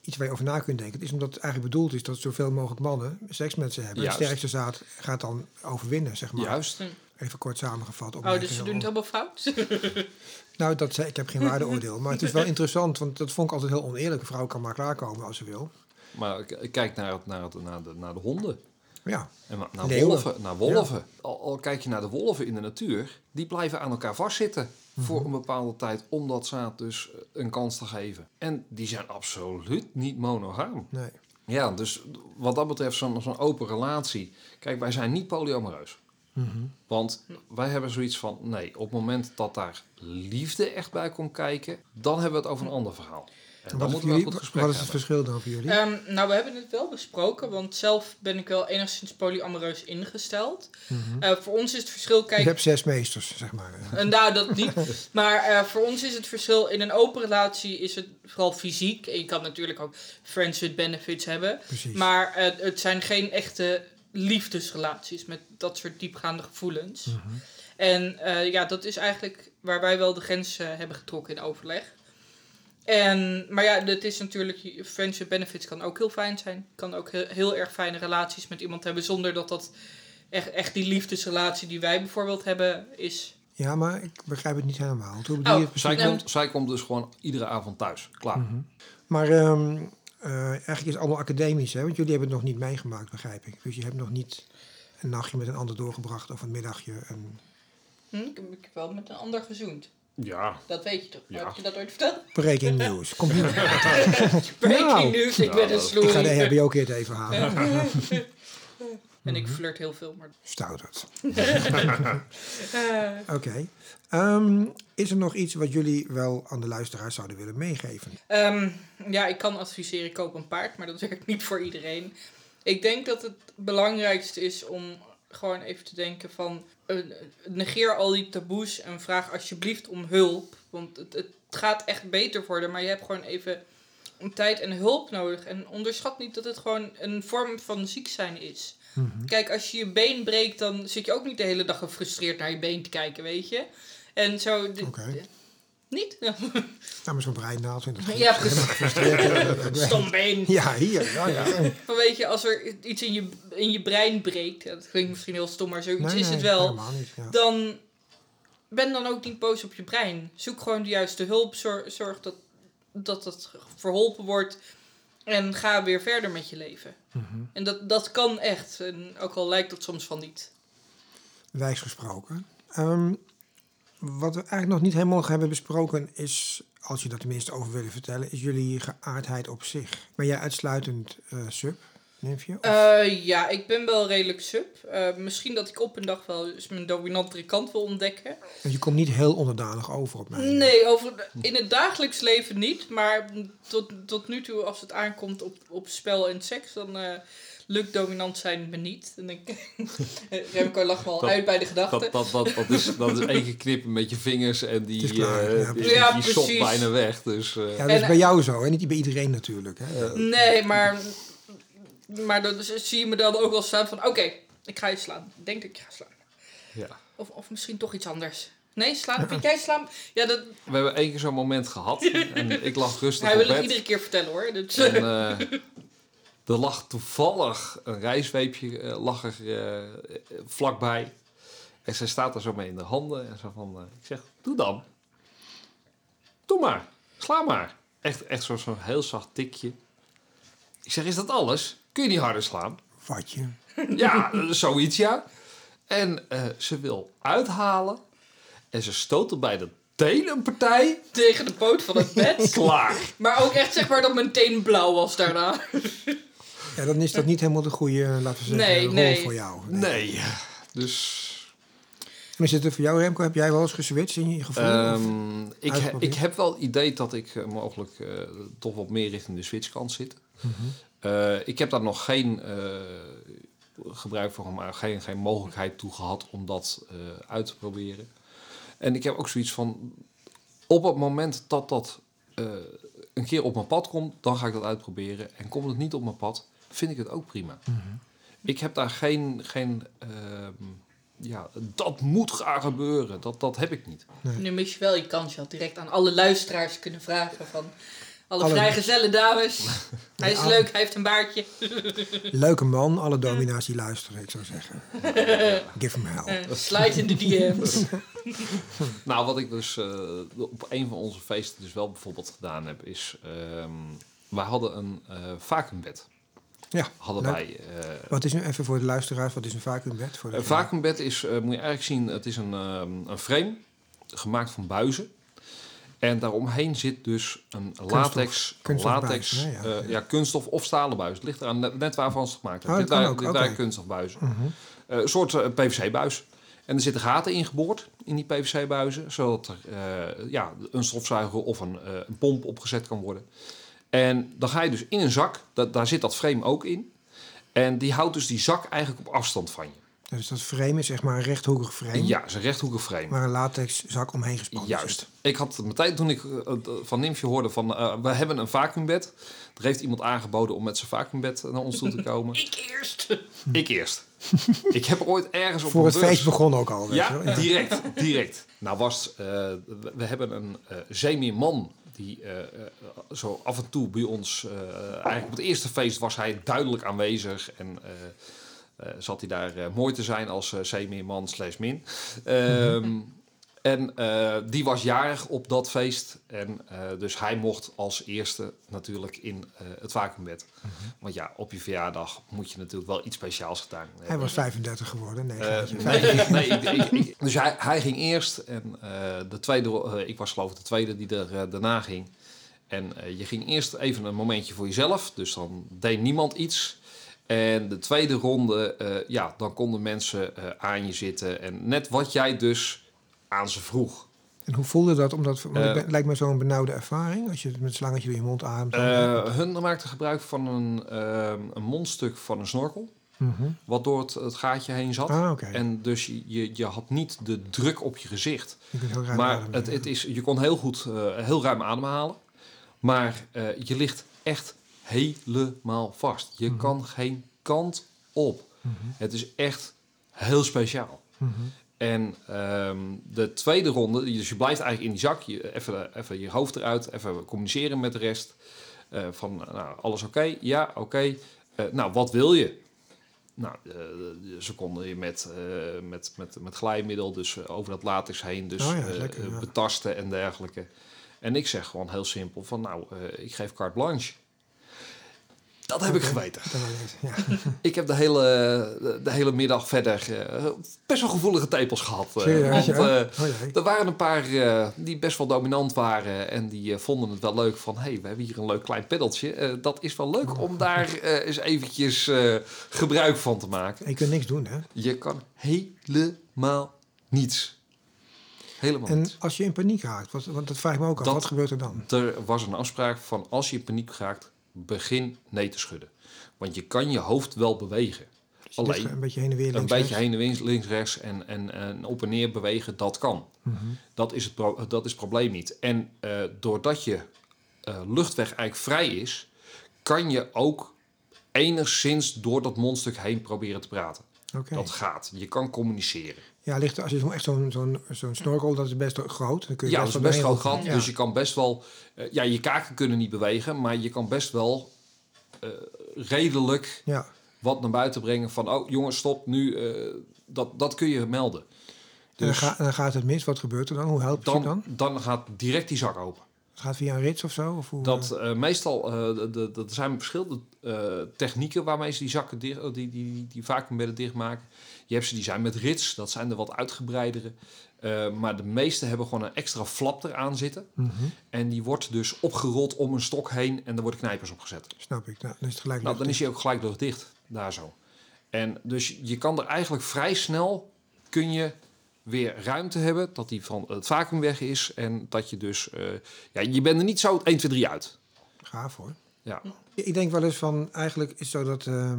iets waar je over na kunt denken. Het is omdat het eigenlijk bedoeld is dat zoveel mogelijk mannen seks met ze hebben. Juist. De sterkste zaad gaat dan overwinnen, zeg maar. juist. Even kort samengevat. Oh, dus ze doen het helemaal fout? (laughs) (laughs) Nou, dat zei, ik heb geen waardeoordeel. Maar het is wel interessant, want dat vond ik altijd heel oneerlijk. Een vrouw kan maar klaarkomen als ze wil. Maar kijk naar, het, naar, het, naar, de, naar de honden. Ja, En naar Leeuwen. wolven. Naar wolven. Al, al kijk je naar de wolven in de natuur, die blijven aan elkaar vastzitten voor een bepaalde tijd om dat zaad dus eh, een kans te geven. En die zijn absoluut niet monogaam. nee. Ja, dus wat dat betreft zo'n zo'n open relatie. Kijk, wij zijn niet polyamoreus. Mhm. Want wij hebben zoiets van, nee, op het moment dat daar liefde echt bij komt kijken, dan hebben we het over een ander verhaal. En Wat, jullie, goed gesprek wat is het hebben. verschil dan voor jullie? Ehm, nou, we hebben het wel besproken, want zelf ben ik wel enigszins polyamoreus ingesteld. Eh, voor ons is het verschil, je kijk, hebt zes meesters, zeg maar. Eh, nou, dat niet. (laughs) Maar eh, voor ons is het verschil in een open relatie is het vooral fysiek. En je kan natuurlijk ook friends with benefits hebben. Precies. Maar het zijn geen echte liefdesrelaties met dat soort diepgaande gevoelens. Mhm. En eh, ja, dat is eigenlijk waar wij wel de grens hebben getrokken in overleg. En, maar ja, het is natuurlijk, friends with benefits kan ook heel fijn zijn. Kan ook heel, heel erg fijne relaties met iemand hebben zonder dat dat echt, echt die liefdesrelatie die wij bijvoorbeeld hebben is. Ja, maar ik begrijp het niet helemaal. Want Hoe bedoel je Oh, het Zij, precies? komt, zij komt dus gewoon iedere avond thuis. Klaar. Mhm. Maar ehm, eh, eigenlijk is het allemaal academisch, hè? Want jullie hebben het nog niet meegemaakt, begrijp ik. Dus je hebt nog niet een nachtje met een ander doorgebracht of een middagje. En... Hm, ik heb wel met een ander gezoend. Ja. Dat weet je toch? Ja. Heb je dat ooit verteld? Breaking news. Komt niet. (laughs) Breaking Nou. news, ik Ja, ben een dat- Ik ga de sloer. HBO keer even halen. (laughs) En ik flirt heel veel, maar... Stouterd. Eh, (laughs) Oké. Ehm, is er nog iets wat jullie wel aan de luisteraars zouden willen meegeven? Ehm, ja, ik kan adviseren, koop een paard, maar dat werkt niet voor iedereen. Ik denk dat het belangrijkste is om gewoon even te denken van... negeer al die taboes en vraag alsjeblieft om hulp. Want het, het gaat echt beter worden, maar je hebt gewoon even tijd en hulp nodig. En onderschat niet dat het gewoon een vorm van ziek zijn is. Mhm. Kijk, als je je been breekt, dan zit je ook niet de hele dag gefrustreerd naar je been te kijken, weet je? En zo... de-. Niet? Nou, met zo'n breinaald. en dat- ja, precies. (laughs) Ja, hier. Ja, ja. Maar weet je, als er iets in je, in je brein breekt, ja, dat klinkt misschien heel stom, maar zoiets Nee, is nee, het wel. Niet, ja. Dan ben dan ook niet boos op je brein. Zoek gewoon de juiste hulp. Zorg, zorg dat, dat het verholpen wordt. En ga weer verder met je leven. Mhm. En dat, dat kan echt. En ook al lijkt dat soms van niet. Wijs gesproken. Ehm, wat we eigenlijk nog niet helemaal hebben besproken is, als je dat tenminste over willen vertellen, is jullie geaardheid op zich. Ben jij uitsluitend eh, sub? Nymfje? Of- Eh, ja, ik ben wel redelijk sub. Eh, misschien dat ik op een dag wel eens mijn dominantere kant wil ontdekken. Je komt niet heel onderdanig over op mij. Nee, over, in het dagelijks leven niet. Maar tot, tot nu toe, als het aankomt op, op spel en seks, dan lukt dominant zijn me niet. En ik, (laughs) Remco lacht me al Dat- uit bij de gedachte. Dat, dat, dat, dat, is, dat is één keer knippen met je vingers en die, klaar, eh, ja, die. Ja, die bijna weg. Dus, eh, Ja, dat is En- bij jou zo, hè? niet bij iedereen natuurlijk. Hè? Nee, maar, maar dan zie je me dan ook wel staan van... Oké, ik ga je slaan. Ik denk dat ik ga slaan. ja. Of, of misschien toch iets anders. Nee, slaan? Vind jij slaan? Ja, dat, We hebben één keer zo'n moment gehad (laughs) en ik lag rustig hij op wil het bed. iedere keer vertellen hoor. Dus, En (laughs) eh, er lag toevallig een rijzweepje lag er, eh, eh, vlakbij. En zij staat er zo mee in de handen. En zo van, eh, ik zeg, doe dan. Doe maar. Sla maar. Echt, echt zo'n zo heel zacht tikje. Ik zeg, is dat alles? Kun je niet harder slaan? Vatje. Ja, eh, zoiets ja. En eh, ze wil uithalen. En ze stoot er bij de teen een partij. tegen de poot van het bed. (laughs) Klaar. maar ook echt zeg maar dat mijn teen blauw was daarna. Ja, dan is dat niet helemaal de goede, laten we zeggen, Nee, rol nee. voor jou. Nee. Dus En hoe zit het voor jou, Remco? Heb jij wel eens geswitcht in je gevoel? Of- Ehm, ik, he- ik heb wel het idee dat ik eh, mogelijk eh, toch wat meer richting de switchkant zit. Eh, ik heb daar nog geen eh, gebruik van gemaakt, geen, geen mogelijkheid toe gehad om dat eh, uit te proberen. En ik heb ook zoiets van, op het moment dat dat eh, een keer op mijn pad komt, dan ga ik dat uitproberen. En komt het niet op mijn pad, vind ik het ook prima. Ik heb daar geen, geen ehm, ja, dat moet gaan gebeuren. Dat, dat heb ik niet. Nu mis je wel je kans. Je had direct aan alle luisteraars kunnen vragen van... Alle, Alle- vrijgezelle dames. Hij is leuk, hij heeft een baardje. (laughs) Leuke man, alle domina's die luisteren, ik zou zeggen. (laughs) Give hem hell. Eh, slide in de DM's. (laughs) Nou, wat ik dus eh, op een van onze feesten dus wel bijvoorbeeld gedaan heb, is... ehm, wij hadden een eh vacuumbed. Ja, Hadden leuk. wij... eh, Wat is nu even voor de luisteraars, wat is een vacuumbed? Voor de een vacuumbed is, eh, moet je eigenlijk zien, het is een, ehm, een frame gemaakt van buizen. En daaromheen zit dus een latex, kunststof latex ja. eh, ja, kunststof of stalen buis. Het ligt eraan net, waarvan ze het gemaakt Oh, hebben. dat dit waren, kunststofbuizen. Mhm. Eh, een soort eh, PVC-buis. En er zitten gaten ingeboord in die PVC-buizen, zodat er eh, ja, een stofzuiger of een, eh, een pomp opgezet kan worden. En dan ga je dus in een zak, da- daar zit dat frame ook in. En die houdt dus die zak eigenlijk op afstand van je. Dus dat frame is zeg maar een rechthoekig frame, Ja, het is een rechthoekig frame. waar een latex zak omheen gespannen Juist. zit. Ik had het meteen toen ik eh, eh, van Nimfje hoorde van eh, we hebben een vacuumbed. Er heeft iemand aangeboden om met zijn vacuumbed naar ons toe te komen. (laughs) Ik eerst. (laughs) ik eerst. (laughs) ik heb ooit ergens op Voor een het feest begon ook al. Ja, direct, direct. Nou was, eh, we, we hebben een eh zeemeerman die eh, eh, zo af en toe bij ons, eh, eigenlijk op het eerste feest was hij duidelijk aanwezig en zat hij daar mooi te zijn als eh, zeemeerman slash min. Ehm, En eh, die was jarig op dat feest. En eh, dus hij mocht als eerste natuurlijk in eh, het vacuumbed. Want ja, op je verjaardag moet je natuurlijk wel iets speciaals gedaan hebben. Hij was 35 geworden. Nee, nee, nee ik, ik- ik- dus hij, hij ging eerst en de tweede, ik was geloof ik de tweede die er daarna ging. En je ging eerst even een momentje voor jezelf, dus dan deed niemand iets. En de tweede ronde, ja, dan konden mensen aan je zitten en net wat jij dus aan ze vroeg. En hoe voelde dat? Omdat, want Eh, het ben- lijkt me zo'n benauwde ervaring. Als je het met slangetje door je mond ademt. Eh, hun maakten gebruik van een, eh, een mondstuk van een snorkel, Mhm. wat door het, het gaatje heen zat. Ah. En dus je, je, had niet de druk op je gezicht. Je Maar ademen, het, ja. het is, je kon heel goed, eh, heel ruim ademhalen. Maar eh, je ligt echt helemaal vast. Je Mhm. kan geen kant op. Mhm. Het is echt heel speciaal. En ehm, de tweede ronde, dus je blijft eigenlijk in die zak, je, even, even je hoofd eruit, even communiceren met de rest. Eh, van, nou, alles oké? Ja, oké. Eh, nou, wat wil je? Nou, eh, ze konden je met, met, met, met glijmiddel, dus over dat latex heen, dus Oh ja, lekker, ja. betasten en dergelijke. En ik zeg gewoon heel simpel van, nou, ik geef carte blanche. Dat heb ik geweten. Ja. (laughs) Ik heb de hele, de, de hele middag verder eh, best wel gevoelige tepels gehad. eh, want eh, Oh er waren een paar die best wel dominant waren. En die vonden het wel leuk van... hé, hey, we hebben hier een leuk klein peddeltje. Dat is wel leuk om daar eens eventjes gebruik van te maken. En je kunt niks doen, hè? Je kan helemaal niets. Helemaal En niets. als je in paniek raakt, want dat vraag ik me ook af, Dat- wat gebeurt er dan? Er was een afspraak van als je in paniek raakt... begin nee te schudden. Want je kan je hoofd wel bewegen. Dus Alleen een beetje heen en weer een links, beetje rechts. heen en weer, links, rechts en, en, en op en neer bewegen, dat kan. Mhm. Dat is het, dat is het probleem niet. En eh, doordat je eh, luchtweg eigenlijk vrij is, kan je ook enigszins door dat mondstuk heen proberen te praten. Dat gaat. Je kan communiceren. Ja, ligt, er- als je zo- echt zo'n zo'n zo'n snorkel, dat is best groot. Dan kun je Ja, dat is een best wel groot gat. Dus je kan best wel... eh, ja, je kaken kunnen niet bewegen, maar je kan best wel eh, redelijk Ja, wat naar buiten brengen van... oh jongens, stop, nu... eh, dat, dat kun je melden. en, dan Dus ga- dan gaat het mis. Wat gebeurt er dan? Hoe helpt je dan, dan? dan gaat direct die zak open. Het gaat via een rits of zo? Of hoe, Dat meestal, er zijn verschillende eh, technieken waarmee ze die zakken dicht, eh, die, die, die, die vacuumbedden dichtmaken. Je hebt ze die zijn met rits, dat zijn de wat uitgebreidere. Eh, maar de meeste hebben gewoon een extra flap eraan zitten. Mhm, En die wordt dus opgerold om een stok heen en daar worden knijpers op gezet. snap ik. Nou, dan is het gelijk Nou, dan is hij ook gelijk luchtdicht, daar zo. En dus je kan er eigenlijk vrij snel, kun je weer ruimte hebben, dat die van het vacuüm weg is. En dat je dus, ja, je bent er niet zo 1, 2, 3 uit. Gaaf hoor. Ja. Ik denk wel eens van, eigenlijk is het zo dat, ehm,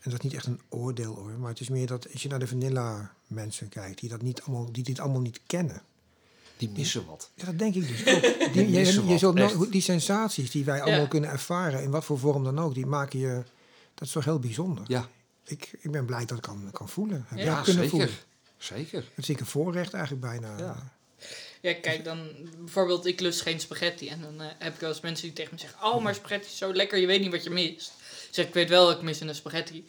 en dat is niet echt een oordeel hoor, maar het is meer dat als je naar de vanilla mensen kijkt, die dat niet allemaal, die dit allemaal niet kennen. Die missen wat. Ja, dat denk ik dus (laughs) ook. Die, je, missen je zult no- die sensaties die wij allemaal Ja. kunnen ervaren, in wat voor vorm dan ook, die maken je, dat is toch heel bijzonder. Ja, Ik, ik ben blij dat ik kan, kan voelen. Ja, kunnen voelen? zeker. Zeker. Dat zie ik een voorrecht eigenlijk bijna. Ja. Ja, kijk, dan bijvoorbeeld, ik lust geen spaghetti. En dan eh, heb ik wel eens mensen die tegen me zeggen: Oh, maar spaghetti is zo lekker, je weet niet wat je mist. Ik zeg, ik weet wel wat ik mis in een spaghetti.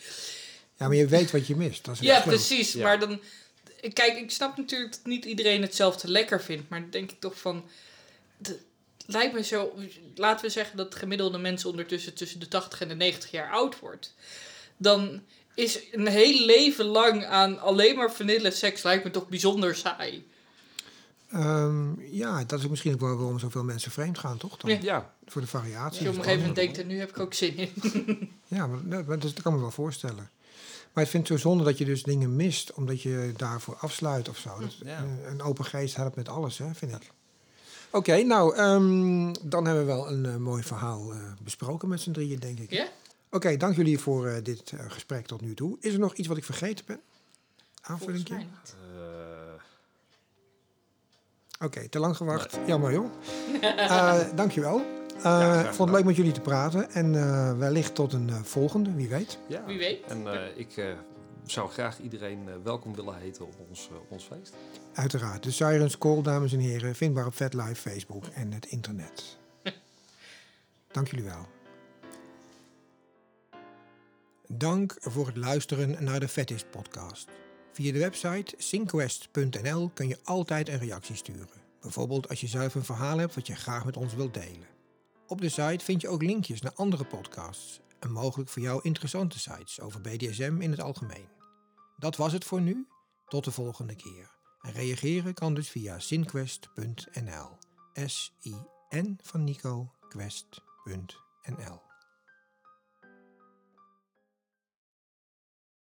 Ja, maar je weet wat je mist. Dat is Ja, precies. Ja. Maar dan, kijk, ik snap natuurlijk dat niet iedereen hetzelfde lekker vindt. Maar dan denk ik toch van, het lijkt me zo, laten we zeggen dat de gemiddelde mens ondertussen tussen de 80 en de 90 jaar oud wordt. Dan is een heel leven lang aan alleen maar vanille seks lijkt me toch bijzonder saai. Ehm, ja, dat is misschien ook wel waarom zoveel mensen vreemd gaan, toch? Dan? Ja. Ja, Voor de variatie. Als je op een gegeven moment denkt, en nu heb ik ook zin in. (laughs) Ja, maar dat, maar dat kan me wel voorstellen. Maar ik vind het zo zonde dat je dus dingen mist, omdat je daarvoor afsluit of zo. Dat, Ja. eh, Een open geest helpt met alles, hè, vind ik. Oké, nou, ehm, dan hebben we wel een eh, mooi verhaal eh, besproken met z'n drieën, denk ik. Ja? Oké, dank jullie voor eh, dit gesprek tot nu toe. Is er nog iets wat ik vergeten ben? Volgens Aanvulling? Oké, te lang gewacht. Jammer joh. (laughs) Eh dankjewel. Eh graag vond het leuk met jullie te praten. En eh, wellicht tot een eh, volgende, wie weet. ja. Wie weet. En eh, ik eh, zou graag iedereen eh, welkom willen heten op ons, op ons feest. Uiteraard. De Sirens Call, dames en heren, vindbaar op VetLife, Facebook en het internet. (laughs) Dank jullie wel. Dank voor het luisteren naar de Vetis podcast. Via de website synquest.nl kun je altijd een reactie sturen. Bijvoorbeeld als je zelf een verhaal hebt wat je graag met ons wilt delen. Op de site vind je ook linkjes naar andere podcasts en mogelijk voor jou interessante sites over BDSM in het algemeen. Dat was het voor nu. Tot de volgende keer. En reageren kan dus via sinquest.nl. S-I-N van Nico, quest.nl.